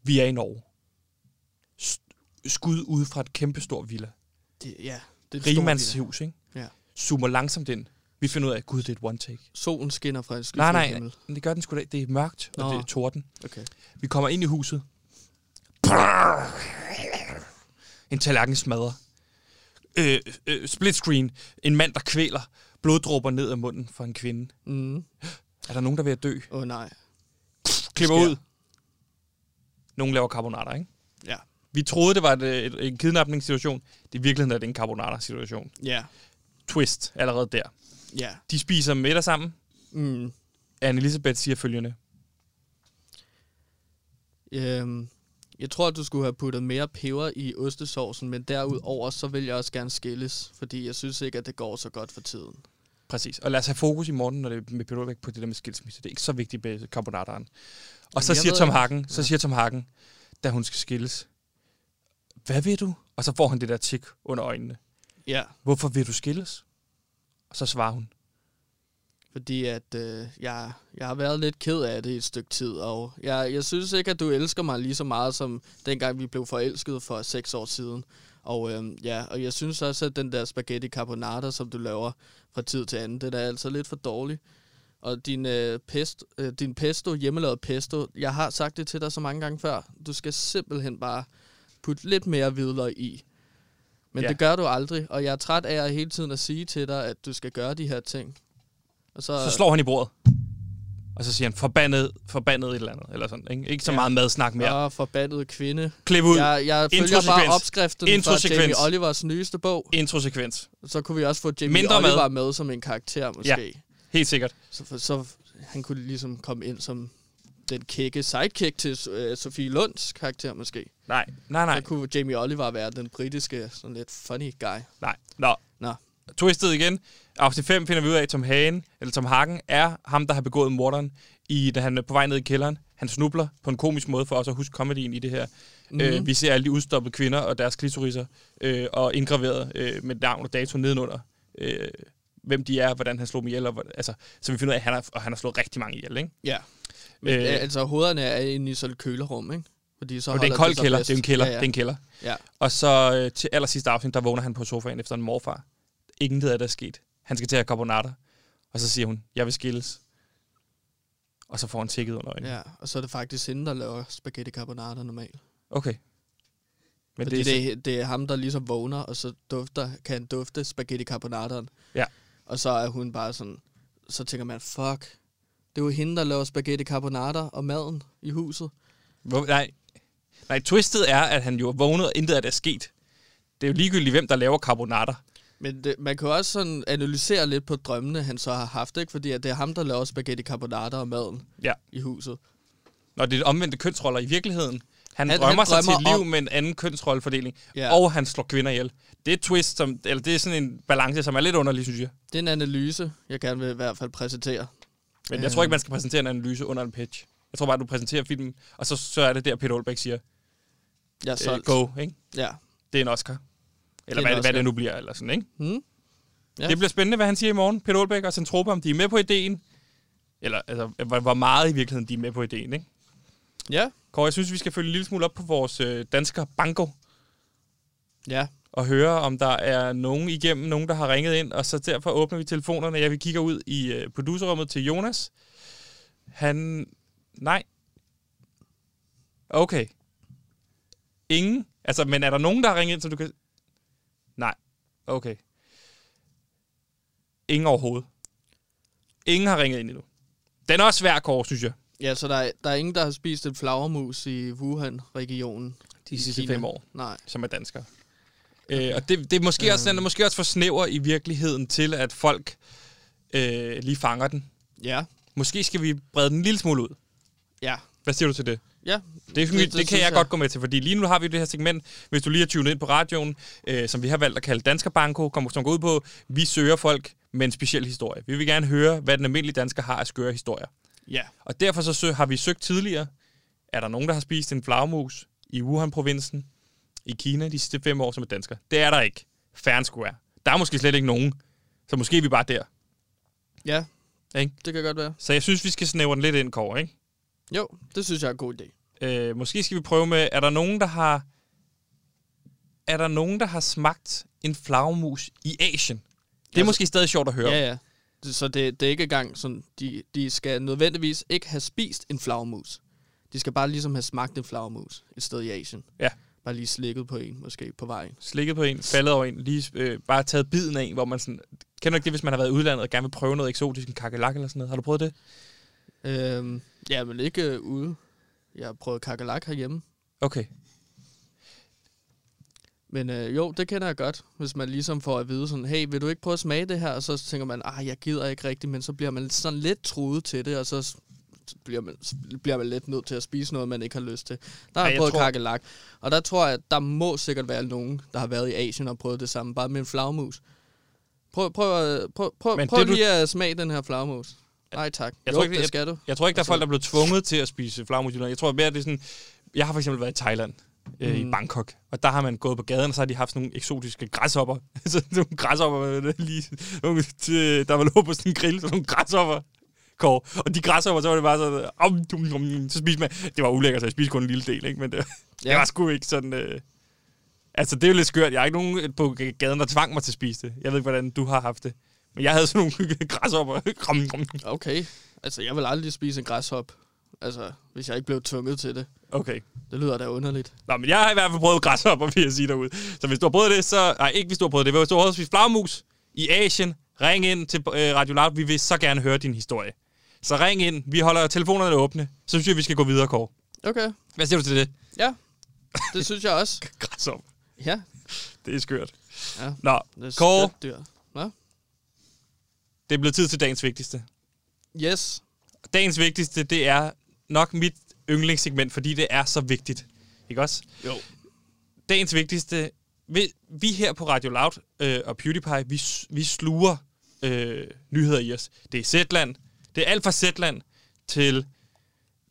Vi er i Norge. Skud ud fra et kæmpestort villa. Det, ja, det er et Rigmandshus, ikke? Ja. Zoomer langsomt ind. Vi finder ud af, gud, det er et one take. Solen skinner fra skyfuld Nej, nej, himmel. det gør den sgu da. Det er mørkt, og Nå. det er torden. Okay. Vi kommer ind i huset. En tallerken smadrer. Øh, øh, split screen. En mand, der kvæler. Bloddråber ned af munden for en kvinde. Mm. Er der nogen, der er ved at dø? Åh oh, nej. Klipper ud. Nogen laver carbonater, ikke? Ja. Vi troede, det var et, et, en kidnapningssituation. Det er i virkeligheden er det en carbonater-situation. Ja. Twist allerede der. Ja. De spiser middag sammen. Mm. Anne Elisabeth siger følgende. Øhm, jeg tror, at du skulle have puttet mere peber i ostesaucen, men derudover så vil jeg også gerne skilles, fordi jeg synes ikke, at det går så godt for tiden. Præcis. Og lad os have fokus i morgen, når det er med Peter på det der med skilsmisse. Det er ikke så vigtigt med carbonateren. Og så jeg siger Tom. Hagen, så Ja. siger Tom Hagen, da hun skal skilles, hvad vil du? Og så får han det der tik under øjnene. Ja. Hvorfor vil du skilles? Og så svarer hun, Fordi at øh, jeg, jeg har været lidt ked af det i et stykke tid, og jeg, jeg synes ikke, at du elsker mig lige så meget, som dengang vi blev forelsket for seks år siden. Og, øh, ja, og jeg synes også, at den der spaghetti carbonara, som du laver fra tid til anden, det er altså lidt for dårlig. Og din, øh, pest, øh, din pesto, hjemmelavet pesto, jeg har sagt det til dig så mange gange før, du skal simpelthen bare putte lidt mere hvidløg i. Men Ja. ja. det gør du aldrig, og jeg er træt af at hele tiden at sige til dig, at du skal gøre de her ting. Og så, så slår han i bordet. Og så siger han, forbandet, forbandet et eller andet. Eller sådan, ikke? ikke så Ja. meget madsnak mere. Åh, forbandet kvinde. Klip ud. Jeg, jeg følger bare opskriften fra. Jamie Olivers nyeste bog. Introsekvens. Så kunne vi også få Jamie Mindre mad. Oliver med som en karakter, måske. Helt sikkert. Så, så han kunne ligesom komme ind som den kække sidekick til uh, Sofie Lunds karakter, måske. Nej, nej, nej. Så kunne Jamie Oliver være den britiske, sådan lidt funny guy. Nej. Nå. Nå. Twistet igen. Afsnit 5 finder vi ud af, at Tom Hagen, eller Tom Hagen, er ham, der har begået morderen, i, da han er på vej ned i kælderen. Han snubler på en komisk måde for os at huske comedyen i det her. Mm-hmm. Øh, vi ser alle de udstoppede kvinder og deres klitoriser, øh, og indgraveret øh, med navn og dato nedenunder, øh, hvem de er, hvordan han slog dem ihjel. Og, altså, så vi finder ud af, at han har, og han har slået rigtig mange ihjel. Ikke? Ja. Men, Øh. øh, altså, hovederne er inde i sådan et kølerum, ikke? Fordi så Og det er en kold kælder. Det er en kælder. Ja, Det er ja. en kælder. ja. Og så øh, til allersidste afsnit, der vågner han på sofaen efter en morfar. Ingen ved, at der er sket. Han skal til at have carbonater. Og så siger hun, jeg vil skilles. Og så får han tækket under øjnene. Ja. ja, og så er det faktisk hende, der laver spaghetti carbonara normalt. Okay. Men Fordi det det er, er, det er ham, der ligesom vågner, og så dufter, kan han dufte spaghetti carbonaraen. Ja. Og så er hun bare sådan, så tænker man, fuck, det er jo hende, der laver spaghetti carbonara og maden i huset. hvor, nej, nej, twistet er, at han jo er vågnet, og intet af det er sket. Det er jo ligegyldigt, hvem der laver carbonater. Men det, man kan også sådan analysere lidt på drømmene, han så har haft, ikke? Fordi at det er ham, der laver spaghetti carbonara og maden Ja. i huset. Når det er omvendte kønsroller i virkeligheden. Han, Han- drømmer han sig til et drømmer liv om- med en anden kønsrollefordeling. Ja. Og han slår kvinder ihjel. Det er twist, som, eller det er sådan en balance, som er lidt underlig, synes jeg. Det er en analyse, jeg gerne vil i hvert fald præsentere. Men jeg tror ikke, man skal præsentere en analyse under en pitch. Jeg tror bare, du præsenterer filmen, og så, så er det der, Peter Olbæk siger, Jeg er øh, go, ikke? Ja. Det er en Oscar. Eller Det er hvad, også hvad det nu bliver, eller sådan, ikke? Hmm? Ja. Ja. Det bliver spændende, hvad han siger i morgen. Peter Olbæk og Centropa, om de er med på ideen. Eller altså, hvor, hvor meget i virkeligheden de er med på ideen, ikke? Ja. Kåre, jeg synes, vi skal følge en lille smule op på vores øh, dansker Banko. Ja. Og høre, om der er nogen igennem, nogen, der har ringet ind, og så derfor åbner vi telefonerne. Jeg vil kigge ud i øh, producerrummet til Jonas. Han... Nej. Okay. Ingen? Altså, men er der nogen, der har ringet ind, så du kan... Nej. Okay. Ingen overhovedet. Ingen har ringet ind endnu. Den er også svær, Kåre, synes jeg. Ja, så der er, der er ingen, der har spist et flagermus i Wuhan-regionen. De sidste fem år. Nej. som er danskere. Øh, og det, det er måske også, den er måske også for snæver i virkeligheden til, at folk øh, lige fanger den. Ja. Måske skal vi brede den en lille smule ud. Ja. Hvad siger du til det? Ja. Det, det, det, det kan synes jeg, godt gå med til, fordi lige nu har vi det her segment, hvis du lige har tunet ind på radioen, øh, som vi har valgt at kalde Dansker Banko, kommer, som går ud på, vi søger folk med en speciel historie. Vi vil gerne høre, hvad den almindelige dansker har af skøre historier. Ja. Og derfor så har vi søgt tidligere, er der nogen, der har spist en flagmus i Wuhan-provinsen i Kina de sidste fem år som er dansker? Det er der ikke. Fair square. Der er måske slet ikke nogen. Så måske er vi bare der. Ja. Ikke? Det kan godt være. Så jeg synes, vi skal snævre den lidt ind, Kåre, ikke? Jo, det synes jeg er en god idé. Øh, måske skal vi prøve med, er der nogen, der har... Er der nogen, der har smagt en flagermus i Asien? Det er Altså- måske stadig sjovt at høre. Ja, ja. Så det, det er ikke engang sådan, de, de skal nødvendigvis ikke have spist en flagermus. De skal bare ligesom have smagt en flagermus et sted i Asien. Ja. Bare lige slikket på en, måske på vejen. Slikket på en, faldet over en, lige øh, bare taget biden af en, hvor man sådan... Kender du ikke det, hvis man har været i udlandet og gerne vil prøve noget eksotisk, en kakelak eller sådan noget? Har du prøvet det? Øhm, ja, men ikke øh, ude. Jeg har prøvet kakelak herhjemme. Okay. Men øh, jo, det kender jeg godt, hvis man ligesom får at vide sådan, hey, vil du ikke prøve at smage det her? Og så tænker man, ah, jeg gider ikke rigtigt, men så bliver man sådan lidt truet til det, og så bliver man, bliver man lidt nødt til at spise noget, man ikke har lyst til. Der har Ej, jeg prøvet tror- kakelak, og der tror jeg, at der må sikkert være nogen, der har været i Asien og prøvet det samme, bare med en flagmus. Prøv, prøv, at- prøv, prøv, Men prøv det, du- lige at smage den her flagmus. Nej tak. Jeg jo, tror ikke, det jeg- skal du. Jeg tror ikke, der er Altså- folk, der er blevet tvunget til at spise flagmus i. Jeg tror mere, det er sådan... Jeg har for eksempel været i Thailand, øh, i Mm. Bangkok, og der har man gået på gaden, og så har de haft sådan nogle eksotiske græshopper. så nogle græshopper, lige, nogle, til, der var lå på sådan en grill, så nogle græshopper. Kåre. Og de græshopper, så var det bare sådan, om, dum, dum, så spiste man, det var ulækkert, så jeg spiste kun en lille del, ikke? men det, ja. det var sgu ikke sådan, øh, altså det er jo lidt skørt, jeg har ikke nogen på gaden, der tvang mig til at spise det. Jeg ved ikke, hvordan du har haft det. Men jeg havde sådan nogle græshopper. Okay. Altså, jeg vil aldrig spise en græshop. Altså, hvis jeg ikke blev tvunget til det. Okay. Det lyder da underligt. Nå, men jeg har i hvert fald prøvet græshopper, vil jeg sige derude. Så hvis du har prøvet det, så... Nej, ikke hvis du har prøvet det. Hvis du har spist flagmus i Asien, ring ind til øh, Radio Loud. Vi vil så gerne høre din historie. Så ring ind. Vi holder telefonerne åbne. Så synes jeg, vi skal gå videre, Kåre. Okay. Hvad siger du til det? Ja, det synes jeg også. Græshopper. Ja. Det er skørt. Ja, Nå, det er Kåre, dyr. Nå? det er blevet tid til dagens vigtigste. Yes. Dagens vigtigste, det er nok mit yndlingssegment, fordi det er så vigtigt. Ikke også? Jo. dagens vigtigste. Vi, vi her på Radio Loud øh, og PewDiePie, vi, vi sluger øh, nyheder i os. Det er Zetland. Det er alt fra Zetland til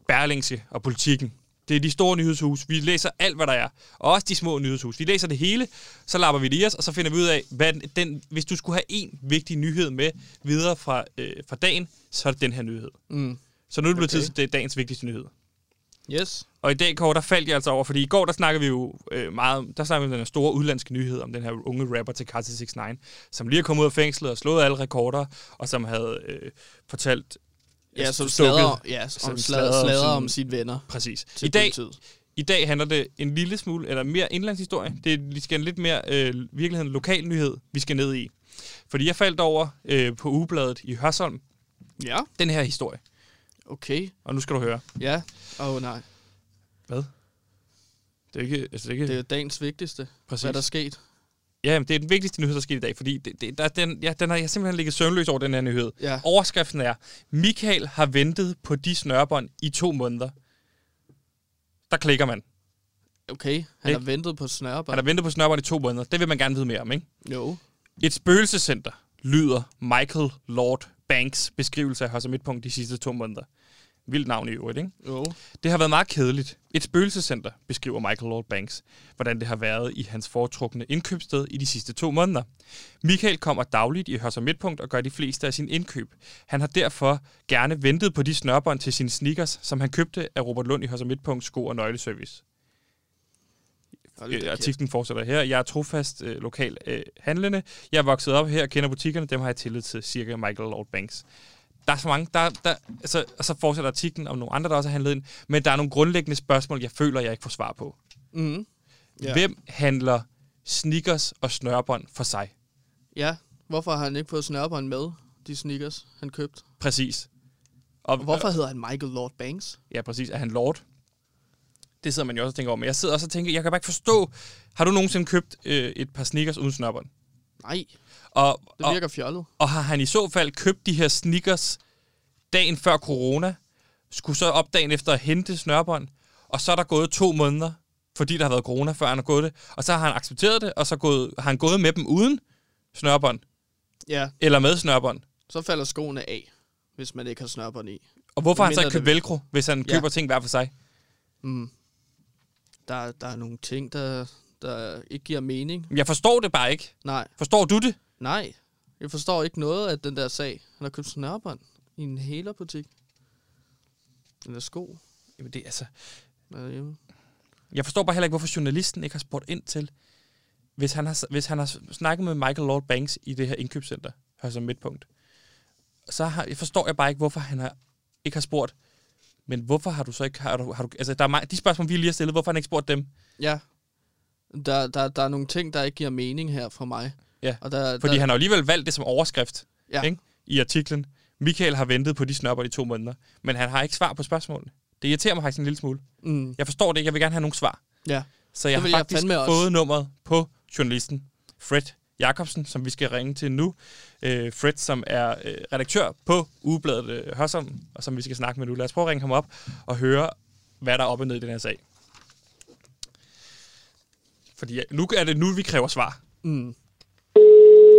Berlingske og Politikken. Det er de store nyhedshus. Vi læser alt, hvad der er. Og også de små nyhedshus. Vi læser det hele, så lapper vi det i os, og så finder vi ud af, hvad den, hvis du skulle have en vigtig nyhed med videre fra, øh, fra dagen, så er det den her nyhed. Mm. Så nu er det blevet Okay. tid til dagens vigtigste nyhed. Yes. Og i dag, Kåre, der faldt jeg altså over, fordi i går, der snakkede vi jo øh, meget, om- der snakkede vi om den her store udlandske nyhed om den her unge rapper til 69, som lige er kommet ud af fængslet og slået alle rekorder, og som havde øh, fortalt... Ja, altså, som slader, ja, som slader, om slader sin- om sine venner Præcis. I dag, politiet. I dag handler det en lille smule, eller mere indlandshistorie. Det er, vi skal en lidt mere, øh, virkeligheden lokal nyhed, vi skal ned i. Fordi jeg faldt over øh, på ugebladet i Hørsholm, Ja, den her historie. Okay. Og nu skal du høre. Ja. Åh oh, nej, Hvad? Det er ikke... Altså, det er ikke det er dagens vigtigste. præcis. Hvad er der sket? Ja, men det er den vigtigste nyhed, der skete i dag, fordi det, det, der, er den, ja, den har jeg simpelthen ligget søvnløs over, den her nyhed. Ja. Overskriften er, Michael har ventet på de snørbånd i to måneder. Der klikker man. Okay, han Ikke? har ventet på snørbånd. Han har ventet på snørbånd i to måneder. Det vil man gerne vide mere om, ikke? Jo. Et spøgelsescenter lyder Michael Lord Banks beskrivelse af Hørsel Midtpunkt de sidste to måneder. Vildt navn i øvrigt, ikke? Jo. Det har været meget kedeligt. Et spøgelsescenter, beskriver Michael Lord Banks, hvordan det har været i hans foretrukne indkøbssted i de sidste to måneder. Michael kommer dagligt i Hørs og Midtpunkt og gør de fleste af sine indkøb. Han har derfor gerne ventet på de snørbånd til sine sneakers, som han købte af Robert Lund i Hørs og Midtpunkt sko- og nøgleservice. Øh, artiklen fortsætter her. Jeg er trofast øh, lokal øh, handlende. Jeg er vokset op her og kender butikkerne. Dem har jeg tillid til, cirka Michael Lord Banks. Der er så mange, der, der, altså, og så fortsætter artiklen om nogle andre, der også har handlet ind. Men der er nogle grundlæggende spørgsmål, jeg føler, jeg ikke får svar på. Mm. Ja. Ja. Hvem handler sneakers og snørbånd for sig? Ja, hvorfor har han ikke fået snørbånd med, de sneakers, han købte? Præcis. Og, Og hvorfor hedder han Michael Lord Banks? Ja, præcis. Er han lord? Det sidder man jo også og tænker over. Men jeg sidder også og tænker, jeg kan bare ikke forstå, har du nogensinde købt øh, et par sneakers uden snørbånd? Nej, Og, det og, virker fjollet. Og har han i så fald købt de her sneakers dagen før corona, skulle så op dagen efter at hente snørbånd, og så er der gået to måneder, fordi der har været corona, før han har gået det, og så har han accepteret det, og så gået, har han gået med dem uden snørbånd, Ja, eller med snørbånd. så falder skoene af, hvis man ikke har snørbånd i. Og hvorfor har han så ikke købt velcro, hvis han Ja. køber ting hver for sig? Mm. Der, der er nogle ting, der, der ikke giver mening. Jeg forstår det bare ikke. Nej, Forstår du det? Nej. Jeg forstår ikke noget af den der sag. Han har købt snørbånd i en hælerbutik. Den der sko. Jamen det, altså, derhjemme. jeg forstår bare heller ikke, hvorfor journalisten ikke har spurgt ind til, hvis han har, hvis han har snakket med Michael Lord Banks i det her indkøbscenter, her som midtpunkt, så har, jeg forstår jeg bare ikke, hvorfor han har, ikke har spurgt, men hvorfor har du så ikke, har du, har du, altså der er mange, de spørgsmål, vi lige har stillet, hvorfor har han ikke spurgt dem? Ja. Der, der, der er nogle ting, der ikke giver mening her for mig. Ja, Og der, Fordi der, han har alligevel valgt det som overskrift ja. ikke? i artiklen. Michael har ventet på de snørper i to måneder, men han har ikke svar på spørgsmålene. Det irriterer mig faktisk en lille smule. Mm, Jeg forstår det ikke, jeg vil gerne have nogle svar. ja. Så jeg har jeg faktisk fandme også. fået nummeret på journalisten Fred Jacobsen, som vi skal ringe til nu. Øh, Fred, som er øh, redaktør på ugebladet øh, Hørsholm, og som vi skal snakke med nu. Lad os prøve at ringe ham op og høre, hvad der er op og ned i den her sag. Fordi nu er det nu, vi kræver svar. Mm.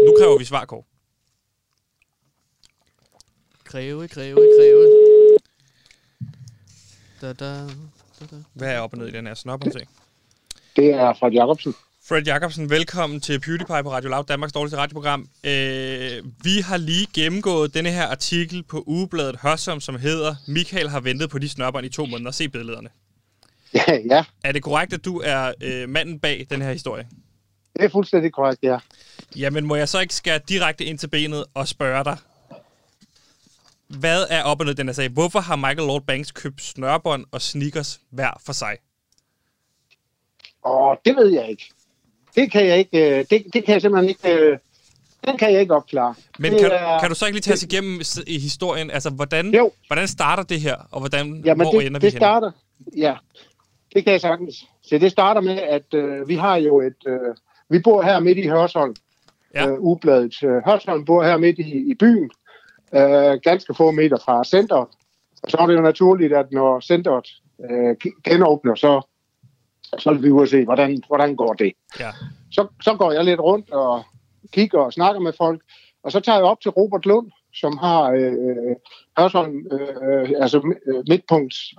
Nu kræver vi svar, Kåre. Kræve, kræve, kræve. Da, da, da, da. Hvad er op og ned i den her snopper-sag? Det er fra Jacobsen. Fred Jacobsen, velkommen til PewDiePie på Radio Loud, Danmarks dårligste radioprogram. Øh, vi har lige gennemgået denne her artikel på ugebladet Hørsholm, som hedder Michael har ventet på de snørbånd i to måneder. Se billederne. Ja, ja, Er det korrekt, at du er øh, manden bag den her historie? Det er fuldstændig korrekt, ja. Jamen, må jeg så ikke skære direkte ind til benet og spørge dig, hvad er op og ned den her sag? Hvorfor har Michael Lord Banks købt snørbånd og sneakers hver for sig? Og det ved jeg ikke. Det kan jeg ikke, øh, det, det kan jeg simpelthen ikke, øh, den kan jeg ikke opklare. Men det kan, er- du, kan du så ikke lige tage os igennem i historien? Altså, hvordan, Jo. hvordan starter det her, og hvordan, Jamen, hvor ender det, vi det starter, ja, det kan jeg sagtens. Så det starter med, at øh, vi har jo et, øh, vi bor her midt i Hørsholm. Ja. Øh, ubladet øh, Hørsholm bor her midt i, i byen, øh, ganske få meter fra centret. Og så er det jo naturligt, at når centret øh, genåbner, så, så vil vi ud og se, hvordan, hvordan går det. Ja. så, så går jeg lidt rundt og kigger og snakker med folk, og så tager jeg op til Robert Lund, som har øh, Hørsholm, øh, altså øh, midtpunkts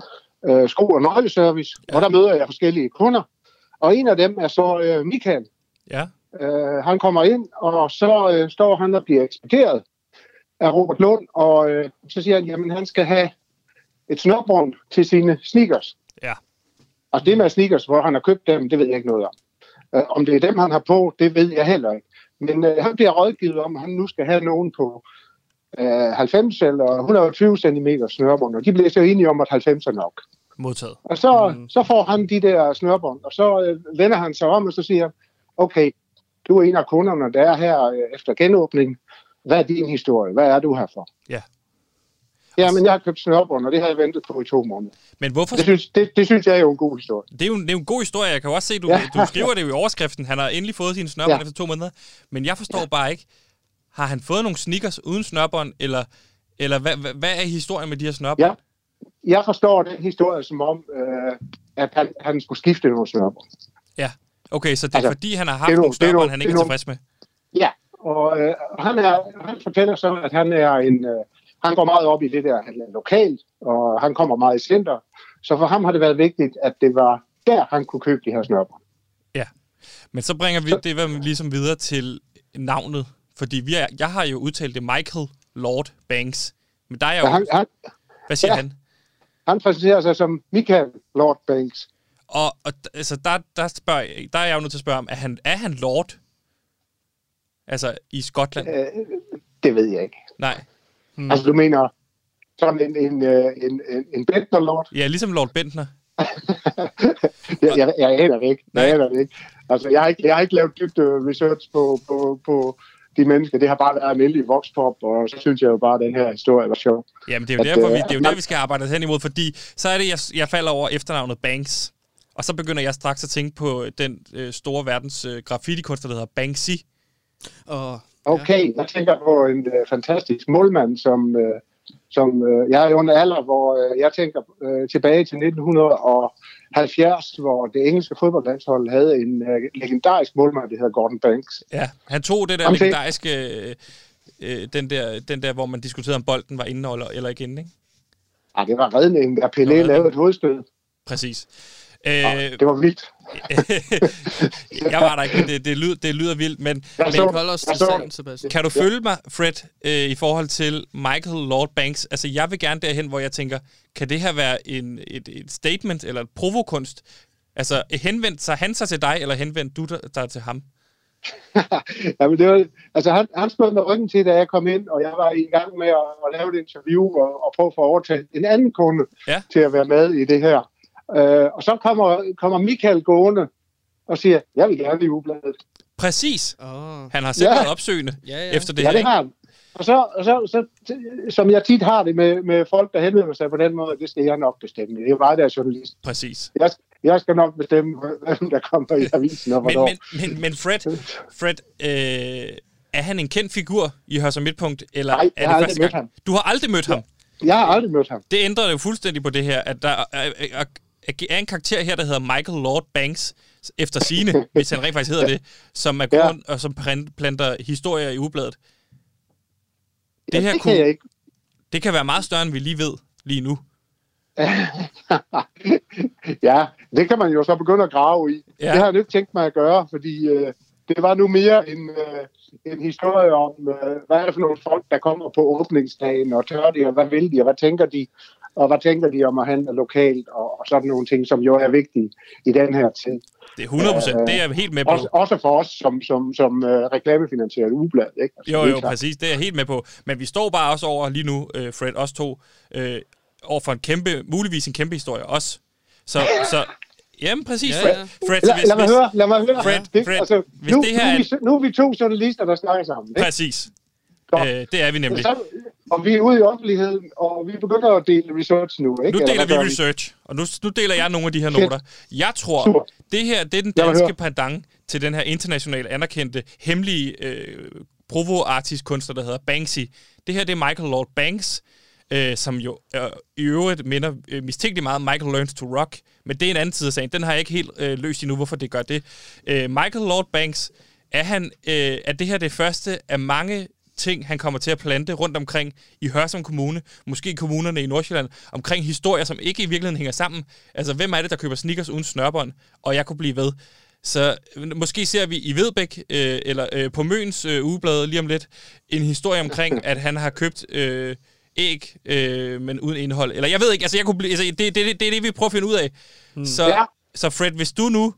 øh, sko- og nøgleservice, ja. og der møder jeg forskellige kunder. Og en af dem er så øh, Michael. Ja. Øh, han kommer ind, og så øh, står han og bliver ekspederet af Robert Lund, og øh, så siger han, jamen han skal have et snørbånd til sine sneakers. Ja. Og det med sneakers, hvor han har købt dem, det ved jeg ikke noget om. Øh, om det er dem, han har på, det ved jeg heller ikke. Men øh, han bliver rådgivet om, at han nu skal have nogen på øh, 90 eller 120 cm snørbånd, og de bliver så enige om, at 90 er nok. Modtaget. Og så, Mm. så får han de der snørbånd, og så øh, vender han sig om, og så siger okay, du er en af kunderne, der er her øh, efter genåbningen. Hvad er din historie? Hvad er du her for? Ja. Ja, men jeg har købt snørbånd, og det har jeg ventet på i to måneder. Men hvorfor... Det synes, det, det synes jeg er jo en god historie. Det er, jo, det er jo en god historie. Jeg kan jo også se, du, Ja. du skriver det jo i overskriften. Han har endelig fået sine snørbånd. Ja. efter to måneder. Men jeg forstår ja. bare ikke, har han fået nogle sneakers uden snørbånd, eller, eller hvad, hvad, hvad er historien med de her snørbånd? Ja. Jeg forstår den historie som om, øh, at han, han skulle skifte nogle snørbånd. ja. Okay, så det er altså, fordi, han har haft det nogle snørbånd, han ikke er tilfreds med. Ja, og øh, han, er, han fortæller så, at han er en, øh, han går meget op i det der han er lokalt, og han kommer meget i center. Så for ham har det været vigtigt, at det var der, han kunne købe de her snørper. Ja, men så bringer vi så, det ligesom videre til navnet, fordi vi er, jeg har jo udtalt det Michael Lord Banks, men der er jo... Han, han, hvad siger ja. han? Han præsenterer sig som Michael Lord Banks. Og, og altså, der, der, spørger, der er jeg jo nødt til at spørge om, er han, er han Lord? Altså, i Skotland? Øh, det ved jeg ikke. Nej. Hmm. Altså, du mener som en, en, øh, en, en, en Bentner Lord? Ja, ligesom Lord Bentner. jeg, jeg, jeg aner det ikke. Jeg aner det ikke. Altså, jeg har ikke, jeg har ikke lavet dybt research på, på, på de mennesker. Det har bare været almindelig vokspop, og så synes jeg jo bare, at den her historie var sjov. Jamen, det er jo, at, derfor, vi, det er jo der, vi skal arbejde hen imod, fordi så er det, jeg, jeg falder over efternavnet Banks. Og så begynder jeg straks at tænke på den øh, store verdens øh, graffiti-kunstner, der hedder Banksy. Og, okay, ja. jeg tænker på en øh, fantastisk målmand, som, øh, som øh, jeg er en alder, hvor øh, jeg tænker øh, tilbage til 1970, hvor det engelske fodboldlandshold havde en øh, legendarisk målmand, der hedder Gordon Banks. Ja, han tog det der Om legendariske, øh, øh, den, der, den der, hvor man diskuterede, om bolden var inde eller, eller ikke inde, ikke? Ja, det var redningen, der Pelé lavede et hovedstød. Præcis. Øh, det var vildt. jeg var der ikke, det, det, lyder, det lyder vildt. Men, jeg men så, os til sagen, Sebastian. Kan du følge mig, Fred, øh, i forhold til Michael Lord Banks? Altså, jeg vil gerne derhen, hvor jeg tænker, kan det her være en, et, et statement eller et provokunst? Altså, henvendt sig han sig til dig, eller henvendt du dig til ham? Jamen, det var, altså, han, han stod med ryggen til, da jeg kom ind, og jeg var i gang med at, at lave et interview og, og prøve at få overtalt en anden kunde ja. til at være med i det her. Øh, og så kommer, kommer Michael gående og siger, jeg vil gerne i ubladet. Præcis. Oh. Han har selv ja. været opsøgende ja, ja. efter det ja, her. Ja, det har han. Og så, og så, så, som jeg tit har det med, med folk, der henvender sig på den måde, det skal jeg nok bestemme. Det er jo bare der journalist. Præcis. Jeg, jeg skal nok bestemme, hvem der kommer i avisen og men, men, men, men Fred, Fred øh, er han en kendt figur i Hørs Midtpunkt? Eller Nej, er det første gang? ham. Du har aldrig mødt ja. ham? Jeg har aldrig mødt ham. Det ændrer jo fuldstændig på det her, at der er, er, er en karakter her, der hedder Michael Lord Banks, efter sine, hvis han rent faktisk hedder det, som er grund, ja. og som planter historier i ugebladet. Det ja, her det kunne, kan jeg ikke. Det kan være meget større, end vi lige ved lige nu. ja, det kan man jo så begynde at grave i. Ja. Det har jeg ikke tænkt mig at gøre, fordi øh, det var nu mere en, øh, en historie om, øh, hvad er det for nogle folk, der kommer på åbningsdagen, og tør de, og hvad vil de, og hvad tænker de, og hvad tænker de om at handle lokalt, og, og sådan nogle ting, som jo er vigtige i den her tid. Det er 100 procent, øh, det er jeg helt med på. Også, også for os som, som, som uh, reklamefinansieret ublad. Ikke? Altså, jo, jo, præcis, det er jeg helt med på. Men vi står bare også over lige nu, uh, Fred, os to, uh, over for en kæmpe, muligvis en kæmpe historie også. Så, så Jamen præcis, Fred. Ja, ja. Fred lad, hvis, lad mig høre, lad mig høre. Fred, det, Fred, altså, hvis nu, det her nu, er vi, nu er vi to journalister, der snakker sammen. Ikke? Præcis. Øh, det er vi nemlig. Så, og vi er ude i offentligheden, og vi begynder at dele research nu. Ikke? Nu deler vi research, og nu, nu deler jeg nogle af de her noter. Jeg tror, Super. det her det er den danske pendant til den her internationalt anerkendte, hemmelige øh, provo-artist kunstner, der hedder Banksy. Det her det er Michael Lord Banks, øh, som jo øh, i øvrigt minder øh, mistænkeligt meget om Michael Learns to Rock, men det er en anden side af sagen. Den har jeg ikke helt øh, løst endnu, hvorfor det gør det. Øh, Michael Lord Banks, er, han, øh, er det her det første af mange ting, han kommer til at plante rundt omkring i Hørsum Kommune, måske i kommunerne i Nordsjælland, omkring historier, som ikke i virkeligheden hænger sammen. Altså, hvem er det, der køber sneakers uden snørbånd? Og jeg kunne blive ved. Så måske ser vi i Vedbæk, øh, eller øh, på Møns øh, ugeblad lige om lidt, en historie omkring, at han har købt øh, æg, øh, men uden indhold. Eller jeg ved ikke, altså, jeg kunne blive, altså det, det, det, det er det, vi prøver at finde ud af. Hmm. Så, ja. så Fred, hvis du nu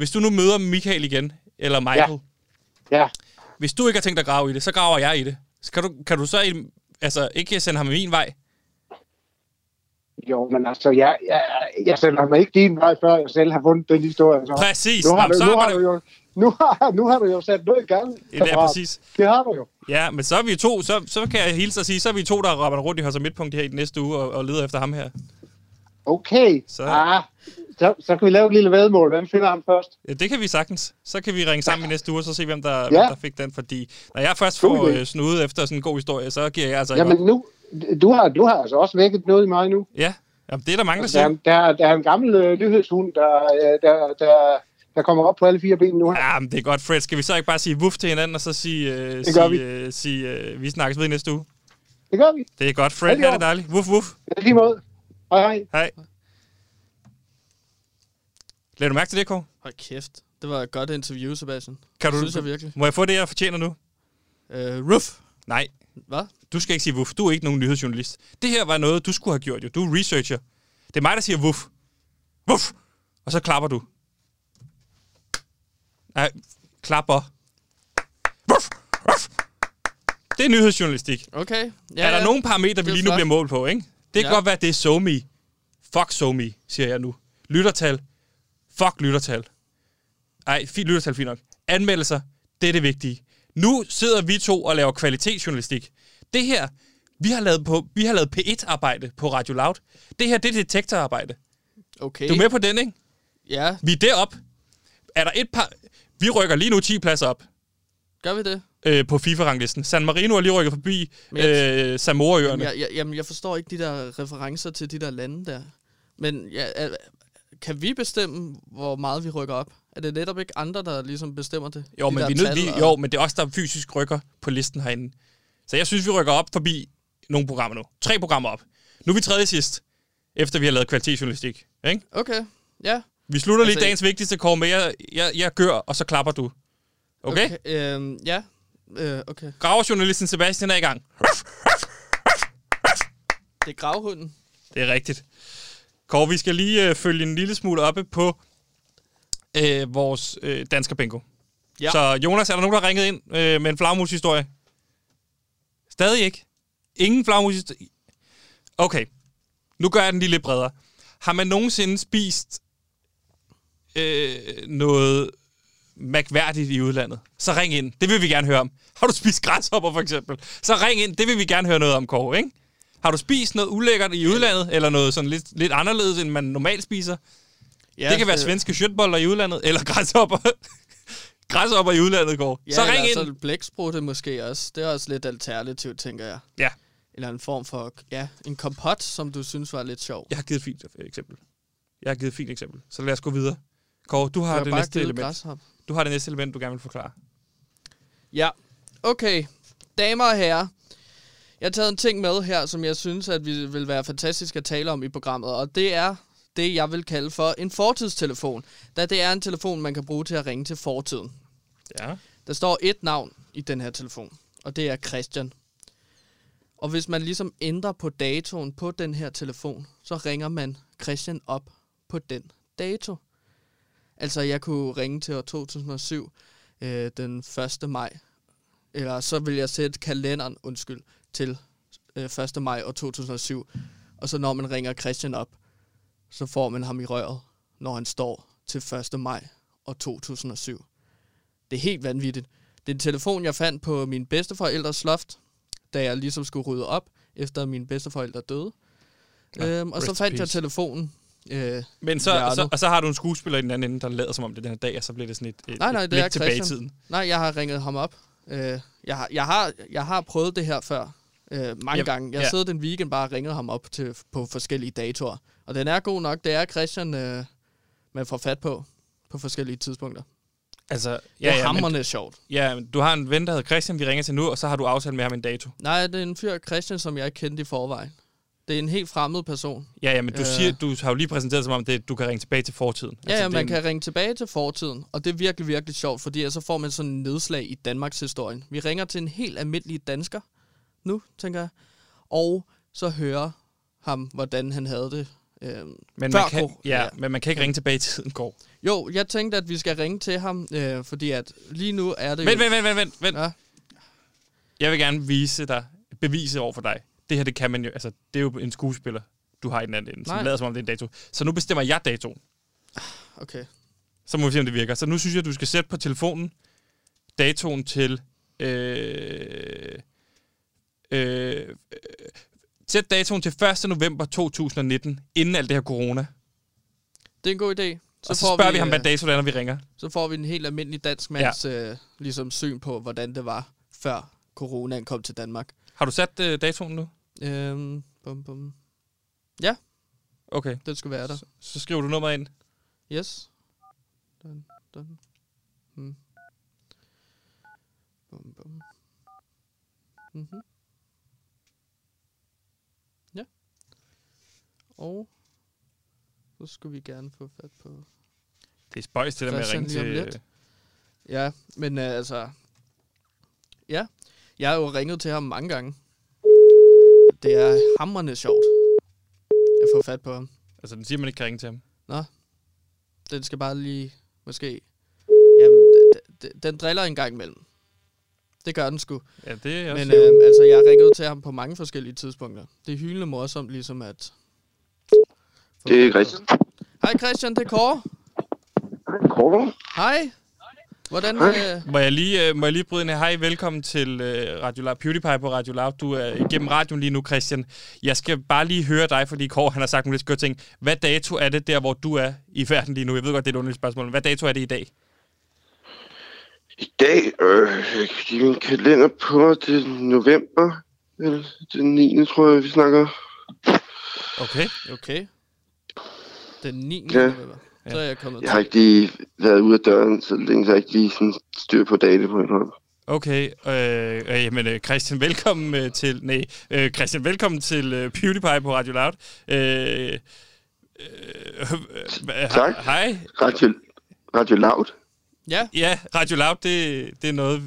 hvis du nu møder Michael igen, eller Michael, ja. Ja. Hvis du ikke har tænkt at grave i det, så graver jeg i det. Så kan du, kan du så altså, ikke sende ham min vej? Jo, men altså, jeg, jeg, jeg sender mig ikke din vej, før jeg selv har fundet den historie. Så. Præcis. Nu har, Jamen, du, nu, har du jo, nu, har, nu har du jo sat noget i gang. Ja, det er præcis. Det har du jo. Ja, men så er vi to, så, så kan jeg hilse og sige, så er vi to, der rapper rundt i Hørs Midtpunkt her i den næste uge og, og leder efter ham her. Okay. Så. Ah, så, så kan vi lave et lille vedmål. Hvem finder ham først? Ja, det kan vi sagtens. Så kan vi ringe sammen i næste uge, og så se, hvem der, ja. hvem der fik den. Fordi når jeg først får øh, snudet efter sådan en god historie, så giver jeg altså Jamen nu, du har, du har altså også vækket noget i mig nu. Ja, Jamen, det er der mange, der siger. Der, der, der er en gammel øh, nyhedshund, der, der, der, der kommer op på alle fire ben nu. Ja, men det er godt, Fred. Skal vi så ikke bare sige wuff til hinanden, og så sige, øh, det sige, øh, sige øh, vi snakkes ved i næste uge? Det gør vi. Det er godt. Fred, ha' det orden. dejligt. Wuff, wuff. I lige måde. Hej, hej. Hej. Lad du mærke til det, Kåre? Hold kæft. Det var et godt interview, Sebastian. Kan du, synes jeg virkelig. Må jeg få det, jeg fortjener nu? Øh, Ruff. Nej, Hvad? du skal ikke sige wuff. Du er ikke nogen nyhedsjournalist. Det her var noget, du skulle have gjort jo. Du er researcher. Det er mig, der siger wuff. Wuff! Og så klapper du. Nej, klapper. Wuff! Wuff! Det er nyhedsjournalistik. Okay. Ja, er der ja. nogle parametre, vi lige nu flot. bliver målt på, ikke? Det kan Ja. godt være, det er SoMe. Fuck SoMe, siger jeg nu. Lyttertal. Fuck lyttertal. Ej, fint lyttertal, fint nok. Anmeldelser, det er det vigtige. Nu sidder vi to og laver kvalitetsjournalistik. Det her, vi har lavet, på, vi har lavet P1-arbejde på Radio Loud. Det her, det er detektorarbejde. Okay. Du er med på den, ikke? Ja, Vi er derop. Er der et par... Vi rykker lige nu 10 pladser op gør vi det? øh, på FIFA-ranglisten. San Marino er lige rykket forbi jeg- øh, Samoa-øerne. Jeg, jeg, jamen, jeg forstår ikke de der referencer til de der lande der. Men ja, kan vi bestemme, hvor meget vi rykker op? Er det netop ikke andre, der ligesom bestemmer det? Jo, De men vi er tal vi, og- jo, men det er også der fysisk rykker på listen herinde. Så jeg synes, vi rykker op forbi nogle programmer nu. Tre programmer op. Nu er vi tredje sidst, efter vi har lavet kvalitetsjournalistik. Ikke? Okay, ja. Vi slutter lige Altså, dagens vigtigste kår med, jeg, jeg, jeg gør, og så klapper du. Okay? okay. øhm, ja, øh, okay. Graverjournalisten Sebastian er i gang. Det er gravhunden. Det er rigtigt. Kåre, vi skal lige øh, følge en lille smule oppe på øh, vores øh, dansker bingo. Ja. Så Jonas, er der nogen, der har ringet ind øh, med en flagmushistorie? Stadig ikke. Ingen flagmushistorie. Okay. Nu gør jeg den lige lidt bredere. Har man nogensinde spist øh, noget mærkværdigt i udlandet? Så ring ind. Det vil vi gerne høre om. Har du spist græshopper for eksempel? Så ring ind. Det vil vi gerne høre noget om, Kåre, ikke? Har du spist noget ulækkert i udlandet, eller noget sådan lidt, lidt anderledes, end man normalt spiser? Ja, det kan være øh, svenske shirtboller i udlandet, eller græshopper. græshopper i udlandet går. Ja, så ring ind. så blæksprutte måske også. Det er også lidt alternativt, tænker jeg. Ja, Eller en form for, ja, en kompot, som du synes var lidt sjov. jeg har givet et fint eksempel. Jeg har givet et fint eksempel. Så lad os gå videre. Kåre, du har, Jeg det næste element. græshop. Du har det næste element, du gerne vil forklare. Ja, okay. Damer og herrer, jeg har taget en ting med her, som jeg synes, at vi vil være fantastisk at tale om i programmet, og det er det, jeg vil kalde for en fortidstelefon, da det er en telefon, man kan bruge til at ringe til fortiden. Ja. Der står et navn i den her telefon, og det er Christian. Og hvis man ligesom ændrer på datoen på den her telefon, så ringer man Christian op på den dato. Altså, jeg kunne ringe til år 2007 øh, den 1. maj. Eller så vil jeg sætte kalenderen, undskyld, til øh, 1. maj år 2007. Og så når man ringer Christian op, så får man ham i røret, når han står til 1. maj år 2007. Det er helt vanvittigt. Det er en telefon, jeg fandt på min bedsteforældres loft, da jeg ligesom skulle rydde op, efter mine bedsteforældre døde. Nå, øhm, og så fandt jeg telefonen. Øh, Men så, Ja, så, og så har du en skuespiller i den anden ende, der lader som om det er den her dag, og så bliver det sådan et, et, Nej, nej, et det er tilbage i tiden. nej, jeg har ringet ham op. Øh, jeg, har, jeg, har, jeg har prøvet det her før. Øh, mange Ja, gange. Jeg ja. siddet en weekend bare og ringet ham op til, på forskellige datoer. Og den er god nok. Det er Christian, øh, man får fat på på forskellige tidspunkter. Altså, Ja, det ja, er ja, men, sjovt. ja, men du har en ven, der hedder Christian, vi ringer til nu, og så har du aftalt med ham en dato. Nej, det er en fyr Christian, som jeg ikke kendte i forvejen. Det er en helt fremmed person. Ja, ja, men du, Øh. siger, du har jo lige præsenteret som om, det, du kan ringe tilbage til fortiden. Ja, ja, det er man en- kan ringe tilbage til fortiden, og det er virkelig, virkelig sjovt, fordi så får man sådan en nedslag i Danmarks historien. Vi ringer til en helt almindelig dansker nu, tænker jeg, og så hører ham, hvordan han havde det. Øhm, Men før man, kan, ja, ja. men man kan ikke ringe tilbage i tiden, går. Jo, jeg tænkte, at vi skal ringe til ham, øh, fordi at lige nu er det Vent, jo... vent, vent, vent, vent. Ja, Jeg vil gerne vise dig, bevise over for dig. Det her, det kan man jo, altså, det er jo en skuespiller, du har i den anden ende, som lader som om det er en dato. Så nu bestemmer jeg datoen. okay. Så må vi se, om det virker. Så nu synes jeg, du skal sætte på telefonen datoen til... Øh, øh, øh, sæt datoen til 1. november 2019, inden alt det her corona. Det er en god idé. Så og så spørger vi, vi ham, øh, hvad dato det er, når vi ringer. Så får vi en helt almindelig dansk mands ja. øh, ligesom syn på, hvordan det var, før coronaen kom til Danmark. Har du sat øh, datoen nu? Øhm, bum, bum. Okay. Den skulle være der. Så, så skriver du nummeret ind. Yes. Dun, dun. Hmm. Bum, bum. Mm-hmm. Og så skulle vi gerne få fat på... Det er spøjs, det der med at ringe til... lidt. Ja, men uh, altså... Ja, jeg har jo ringet til ham mange gange. Det er hamrende sjovt at få fat på ham. Altså, den siger, man ikke kan ringe til ham. Den skal bare lige, måske... Jamen, den driller en gang imellem. Det gør den sgu. Ja, det er også... Men øh, altså, jeg har ringet til ham på mange forskellige tidspunkter. Det er hyldende morsomt, ligesom at... Det er Christian. Hej Christian, det er Kåre. Kåre? Hej. Hvordan... Øh, Må jeg lige, øh, må jeg lige bryde ind? Hej, velkommen til øh, Radio Loud, PewDiePie på Radio Loud. Du er igennem radioen lige nu, Christian. Jeg skal bare lige høre dig, fordi Kåre han har sagt nogle lidt skøre ting. Hvad dato er det der, hvor du er i verden lige nu? Jeg ved godt, det er et underligt spørgsmål. men Hvad dato er det i dag? I dag, øh, jeg kan give min kalender på det er november. Eller den 9. tror jeg, vi snakker. Okay. okay. Den 9. Ja. november. Så er jeg kommet Jeg har ikke lige været ude af døren, så længe så jeg ikke lige sådan styr på data på en hånd. Okay, øh, øh, jamen øh, Christian, velkommen øh, til, nej, øh, Christian, velkommen til øh, PewDiePie på Radio Loud. Øh, øh, øh, Tak. Hej. Radio, Radio Loud. Ja, Ja, Radio Loud, det, det er noget...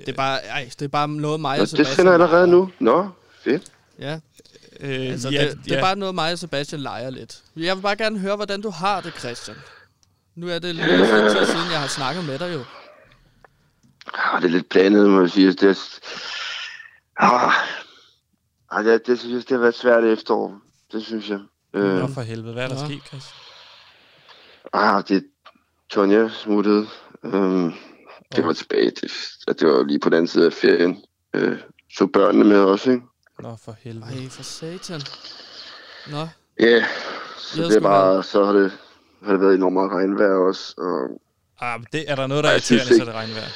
det er bare, ej, det er bare noget mig Nå, og det sender jeg allerede nu. Nå, fedt. Ja, Øh, altså ja, det, det er bare noget mig og Sebastian leger lidt. Jeg vil bare gerne høre, hvordan du har det, Christian. Nu er det lidt tid siden, jeg har snakket med dig jo. Ah, det er lidt blandet, må jeg sige. Det er, ah, ah, det, det, synes jeg, det har været svært efterår. Det synes jeg. Øh, Nå for helvede, hvad er der Nå. sket, Christian? ah, det Tonja smuttede. Øhm, det var tilbage til, at det var lige på den anden side af ferien. Øh, så børnene med også, ikke? Nå for helvede. Ej, for satan. Nå, Ja, yeah. Så det er bare, så har det, har det været enormt meget regnvejr også. Og Ah, men det, er der noget, der er Ej, synes irriterende, så ikke- det regnvejr?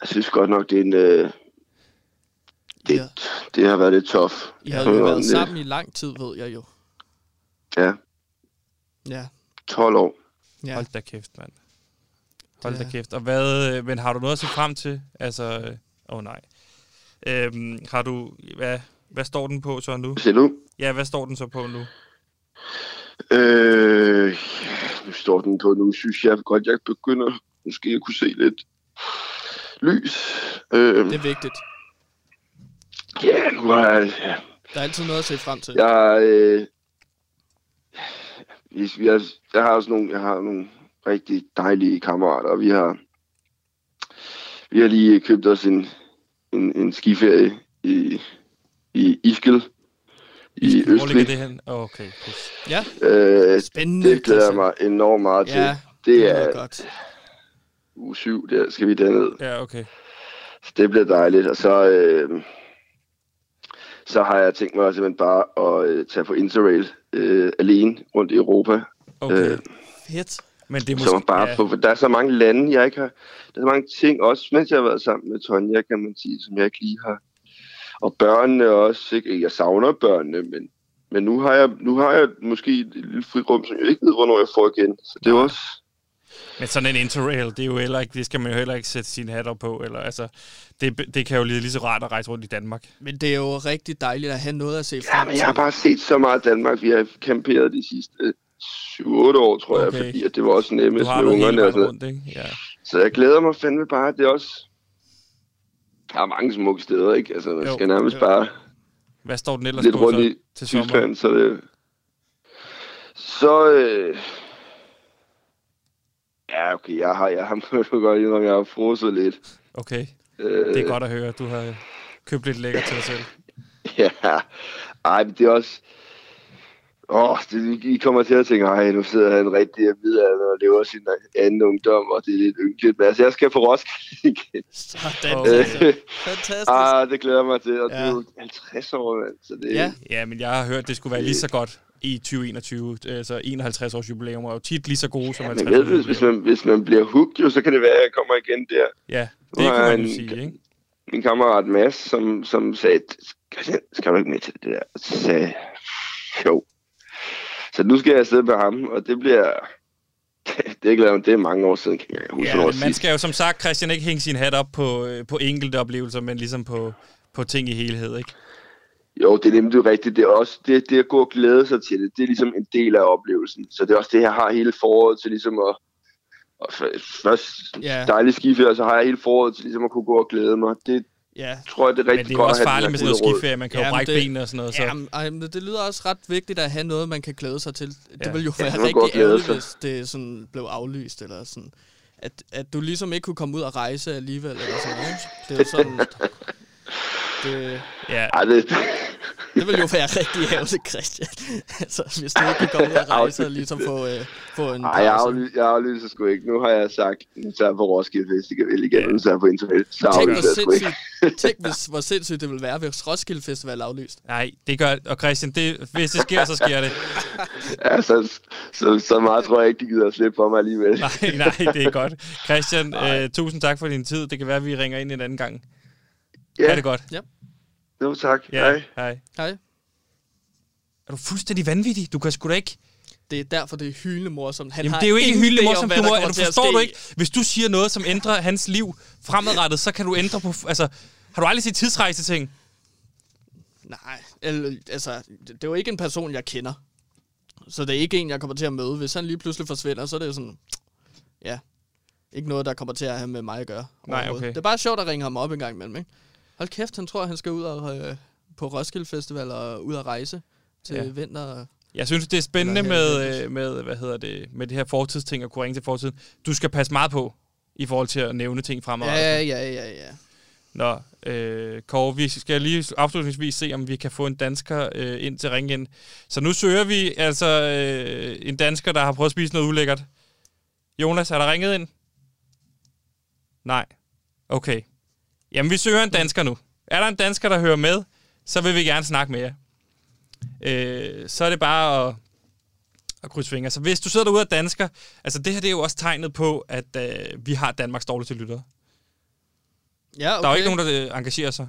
jeg synes godt nok, det er en... Øh, det, Ja. det har været lidt tough. I har jo Ja, været det- sammen i lang tid, ved jeg jo. Ja, Ja, 12 år. ja. Hold da kæft, mand. Hold Det da er- kæft. Og hvad, øh, men har du noget at se frem til? Altså, øh, åh oh, nej. Øhm, har du, hvad, hvad står den på så nu? Siger du? Ja, hvad står den så på nu? Øh, nu står den på nu, synes jeg godt, jeg begynder måske at kunne se lidt lys. Øh, Det er vigtigt. ja, nu har jeg, ja, Der er altid noget at se frem til. jeg, øh, har, jeg har også nogle, jeg har nogle rigtig dejlige kammerater, og vi har, vi har lige købt os en, en, en skiferie i, i Iskel i Hvor ligger Østrig. det hen? Okay. Pus. Ja, Øh, spændende. det glæder jeg mig enormt meget til. Ja, Det lyder er godt. uge 7, der skal vi derned. Ja, okay. Så det bliver dejligt. Og så, øh, så har jeg tænkt mig simpelthen bare at øh, tage på Interrail øh, alene rundt i Europa. okay. Øh, Fedt. Men det er så måske... bare ja, for der er så mange lande, jeg ikke har... Der er så mange ting, også mens jeg har været sammen med Tonja, kan man sige, som jeg ikke lige har... Og børnene også, ikke? Jeg savner børnene, men, men nu, har jeg, nu har jeg måske et lille frirum, som jeg ikke ved, hvornår jeg får igen. Så det er også... Men sådan en interrail, det er jo heller ikke, det skal man jo heller ikke sætte sine hatter på. Eller, altså, det, det kan jo lige, lige så rart at rejse rundt i Danmark. Men det er jo rigtig dejligt at have noget at se Ja, frem men til. jeg har bare set så meget Danmark. Vi har camperet de sidste 7-8 år, tror Okay. jeg, fordi at det var også nemmest har med ungerne. Og sådan noget. rundt, ikke? Ja. Så jeg glæder mig fandme bare. Det er også... Der er mange smukke steder, ikke? Altså, man Jo, skal nærmest jo. bare Hvad står den ellers lidt på rundt i til sommer? Tyskland, så det... Så... Øh... Ja, okay, jeg har, jeg har godt indrømme, jeg har frosset lidt. Okay, Øh, det er godt at høre. Du har købt lidt lækker til dig selv. Ja, ej, det er også... Åh, oh, det, I kommer til at tænke, ej, nu sidder han rigtig midaldrende og lever sin anden ungdom, og det er lidt ynkeligt. Men altså, jeg skal på Roskilde igen. Sådan. Christian. Fantastisk. ah, det glæder mig til, og ja. det Ja. er jo 50 år, mand. Så det, Ja. Ja, men jeg har hørt, at det skulle være lige så godt i 2021. Altså 51 års jubilæum er jo tit lige så gode som 50 Men års ved, hvis, hvis, jubilæum. man, hvis man bliver hooked, jo, så kan det være, at jeg kommer igen der. Ja, det jeg man jo sige, ikke? Min kammerat Mads, som, som sagde, Christian, skal du ikke med til det der? Så sagde jo. Så nu skal jeg afsted med ham, og det bliver... Det, glæder mig, det er mange år siden, kan jeg huske, Ja, man sidst. skal jo som sagt, Christian, ikke hænge sin hat op på, øh, på enkelte oplevelser, men ligesom på, på ting i helhed, ikke? Jo, det er nemlig rigtigt. Det er også det, det at gå og glæde sig til det, det er ligesom en del af oplevelsen. Så det er også det, jeg har hele foråret til ligesom at... Og først Ja. dejlig skiferie, og så har jeg hele foråret til ligesom at kunne gå og glæde mig. Det Ja, tror jeg, det er Men rigtig det er jo godt også farligt med sådan noget skiferie. Man kan jo Jamen, brække det- benene og sådan noget. Så. Ja, men, ej, men det lyder også ret vigtigt at have noget, man kan glæde sig til. Det Ja. ville jo Ja, være det godt rigtig ærgerligt, hvis det sådan blev aflyst, eller sådan. At, at du ligesom ikke kunne komme ud og rejse alligevel, eller sådan noget. ikke? Det er jo sådan... Det, Ja. Ej, det, det ville jo være rigtig ærgerligt, Christian. altså, hvis du ikke kan komme ud og rejse og ligesom få, øh, få en Ej, jeg aflyser, jeg aflyser sgu ikke. Nu har jeg sagt, nu tager jeg på Roskilde Festival igen, nu tager jeg på internet. Så Tænk, hvor sindssygt, tænk hvis, hvor sindssygt det ville være, hvis Roskilde Festival er aflyst. Nej, det gør... Og Christian, det, hvis det sker, så sker det. Ja, så, så, så meget tror jeg ikke, de gider at slippe for mig alligevel. Nej, nej, det er godt. Christian, øh, tusind tak for din tid. Det kan være, at vi ringer ind en anden gang. Ja. Ha' det godt. Jo, tak. Ja, Hej. hej. Hej. Er du fuldstændig vanvittig? Du kan sgu da ikke... Det er derfor, det er hyldende morsomt. Han Jamen, har det er jo ikke hyldende morsomt. Du, må, du forstår du ikke? Hvis du siger noget, som ændrer hans liv fremadrettet, så kan du ændre på... Altså, har du aldrig set tidsrejse ting? Nej, altså, det, er jo ikke en person, jeg kender. Så det er ikke en, jeg kommer til at møde. Hvis han lige pludselig forsvinder, så er det sådan... Ja, ikke noget, der kommer til at have med mig at gøre. Nej, okay. Det er bare sjovt at ringe ham op en gang imellem, ikke? Hold kæft, han tror, han skal ud og, øh, på Roskilde Festival og ud og rejse til Ja. vinter. Jeg synes, det er spændende med, øh, med, hvad hedder det, med det her fortidsting at kunne ringe til fortiden. Du skal passe meget på i forhold til at nævne ting fremadrettet. Ja, ja, ja, ja. Nå, øh, Kåre, vi skal lige afslutningsvis se, om vi kan få en dansker øh, ind til ringe ind. Så nu søger vi altså øh, en dansker, der har prøvet at spise noget ulækkert. Jonas, er der ringet ind? Nej. Okay. Jamen, vi søger en dansker nu. Er der en dansker, der hører med, så vil vi gerne snakke med jer. Øh, så er det bare at, at krydse fingre. Så hvis du sidder derude og er dansker, altså det her det er jo også tegnet på, at øh, vi har Danmarks dårligste lyttere. Ja, okay. Der er jo ikke nogen, der øh, engagerer sig.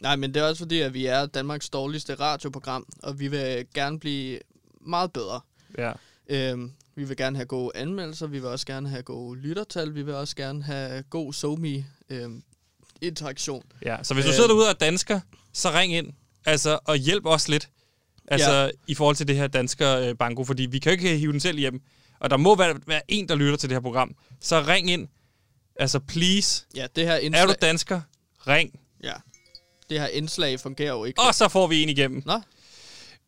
Nej, men det er også fordi, at vi er Danmarks dårligste radioprogram, og vi vil gerne blive meget bedre. Ja. Øhm, vi vil gerne have gode anmeldelser, vi vil også gerne have gode lyttertal, vi vil også gerne have god somi øhm, interaktion. Ja, så hvis du Øh. sidder derude og er dansker, så ring ind. Altså, og hjælp os lidt. Altså, ja. I forhold til det her dansker øh, banko, fordi vi kan jo ikke hive den selv hjem. Og der må være, være en, der lytter til det her program. Så ring ind. Altså, please. Ja, det her Er indslag, du dansker? Ring. ja, det her indslag fungerer jo ikke. Og så får vi en igennem. Nå,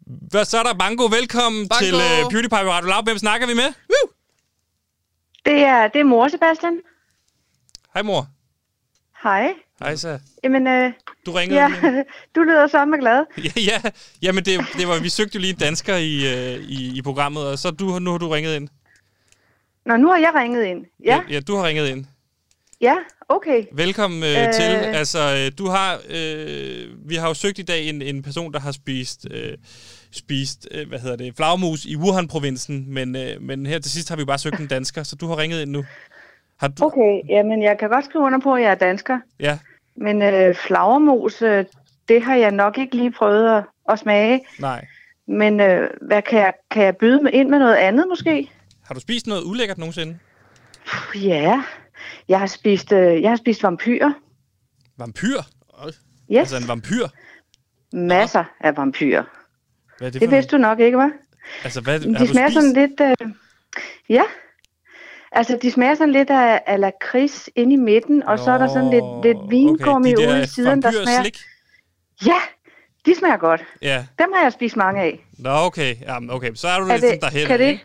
Hvad, så er der Banko. Velkommen Banko! til uh, PewDiePie på Radio Loud. Hvem snakker vi med? Det er, det er mor, Sebastian. Hej, mor. Hej. Hej, så. Jamen, øh, Du ringede ja, du lyder sammen glad. Ja, ja. Jamen, det, det var, vi søgte jo lige en dansker i, øh, i, i programmet, og så du, nu har du ringet ind. Nå, nu har jeg ringet ind. Ja, ja, du har ringet ind. ja, okay. Velkommen øh, Øh. til. Altså, øh, du har, øh, vi har jo søgt i dag en, en person, der har spist, øh, spist øh, hvad hedder det, flagmus i Wuhan-provinsen, men, øh, men her til sidst har vi bare søgt en dansker, så du har ringet ind nu. Har du? Okay, jamen jeg kan godt skrive under på, at jeg er dansker. Ja, Men øh, flagermus, øh, det har jeg nok ikke lige prøvet at, at smage. nej. Men øh, hvad kan jeg, kan jeg byde med ind med noget andet måske? Har du spist noget ulækkert nogensinde? Puh, Ja, jeg har spist, øh, jeg har spist vampyrer. Vampyr? Yes, Altså en vampyr? masser af vampyrer. Hvad er det, Det vidste du nok ikke, var? Altså, hvad, de smager spist? sådan lidt... Øh, ja. Altså, de smager sådan lidt af, af lakrids inde i midten, og så er der sådan lidt, lidt vingummi okay, de ude i siden, der smager... vampyrslik? Ja, de smager godt. Ja. Dem har jeg spist mange af. Nå, okay. Jamen, okay. Så er du Er lidt sådan derhen. kan det ikke?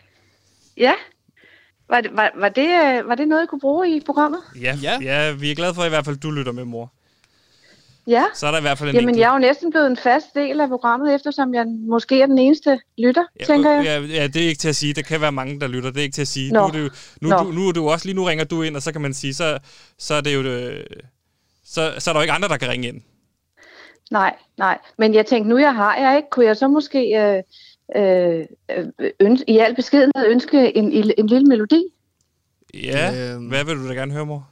Ja. Var det, var, var, det, øh, var det noget, I kunne bruge i programmet? Ja, ja. Ja. ja, vi er glade for i hvert fald, at du lytter med, mor. Ja. Så er der i hvert fald en Jamen, enkelt. jeg er jo næsten blevet en fast del af programmet, eftersom jeg måske er den eneste lytter, Ja, tænker jeg. Ja, ja, det er ikke til at sige. Der kan være mange, der lytter. Det er ikke til at sige. Nå. Nu, er det jo, nu, Nå. du, nu er du også lige nu ringer du ind, og så kan man sige, så, så er det jo det, så, så er der jo ikke andre, der kan ringe ind. Nej, nej. Men jeg tænkte, nu jeg har jeg ikke, kunne jeg så måske øh, øh, øh, ønske, i al beskedenhed ønske en, en, en lille melodi? Ja, Øhm. hvad vil du da gerne høre, mor?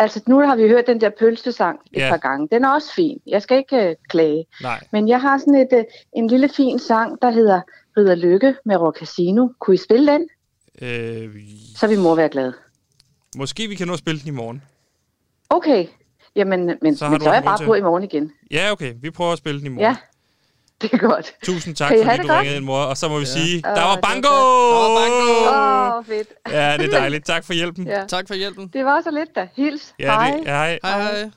Altså, nu har vi hørt den der pølsesang et Ja. par gange. Den er også fin. Jeg skal ikke øh, klage. Nej. Men jeg har sådan et, øh, en lille fin sang, der hedder Ridder Lykke med Rock Casino. Kunne I spille den? Øh, Så vil mor være glad. måske vi kan nå at spille den i morgen. Okay. Jamen, men Så men så er jeg bare til- på i morgen igen. Ja, okay. Vi prøver at spille den i morgen. Ja. Det er godt. Tusind tak, fordi du godt? ringede ind, mor. Og så må vi Ja. sige, Åh, der det var banko! Der var banko! Åh, oh, fedt. Ja, det er dejligt. Tak for hjælpen. Ja. Tak for hjælpen. Det var så lidt da. Hils. Ja, Hej. det, hej. Hej, hej.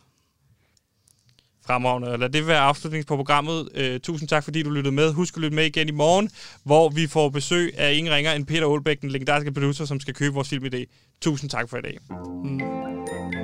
Fremragende. Lad det være afslutning på programmet. Uh, tusind tak, fordi du lyttede med. Husk at lytte med igen i morgen, hvor vi får besøg af ingen ringer end Peter Aalbæk, den legendariske producer, som skal købe vores filmidé. Tusind tak for i dag. Mm.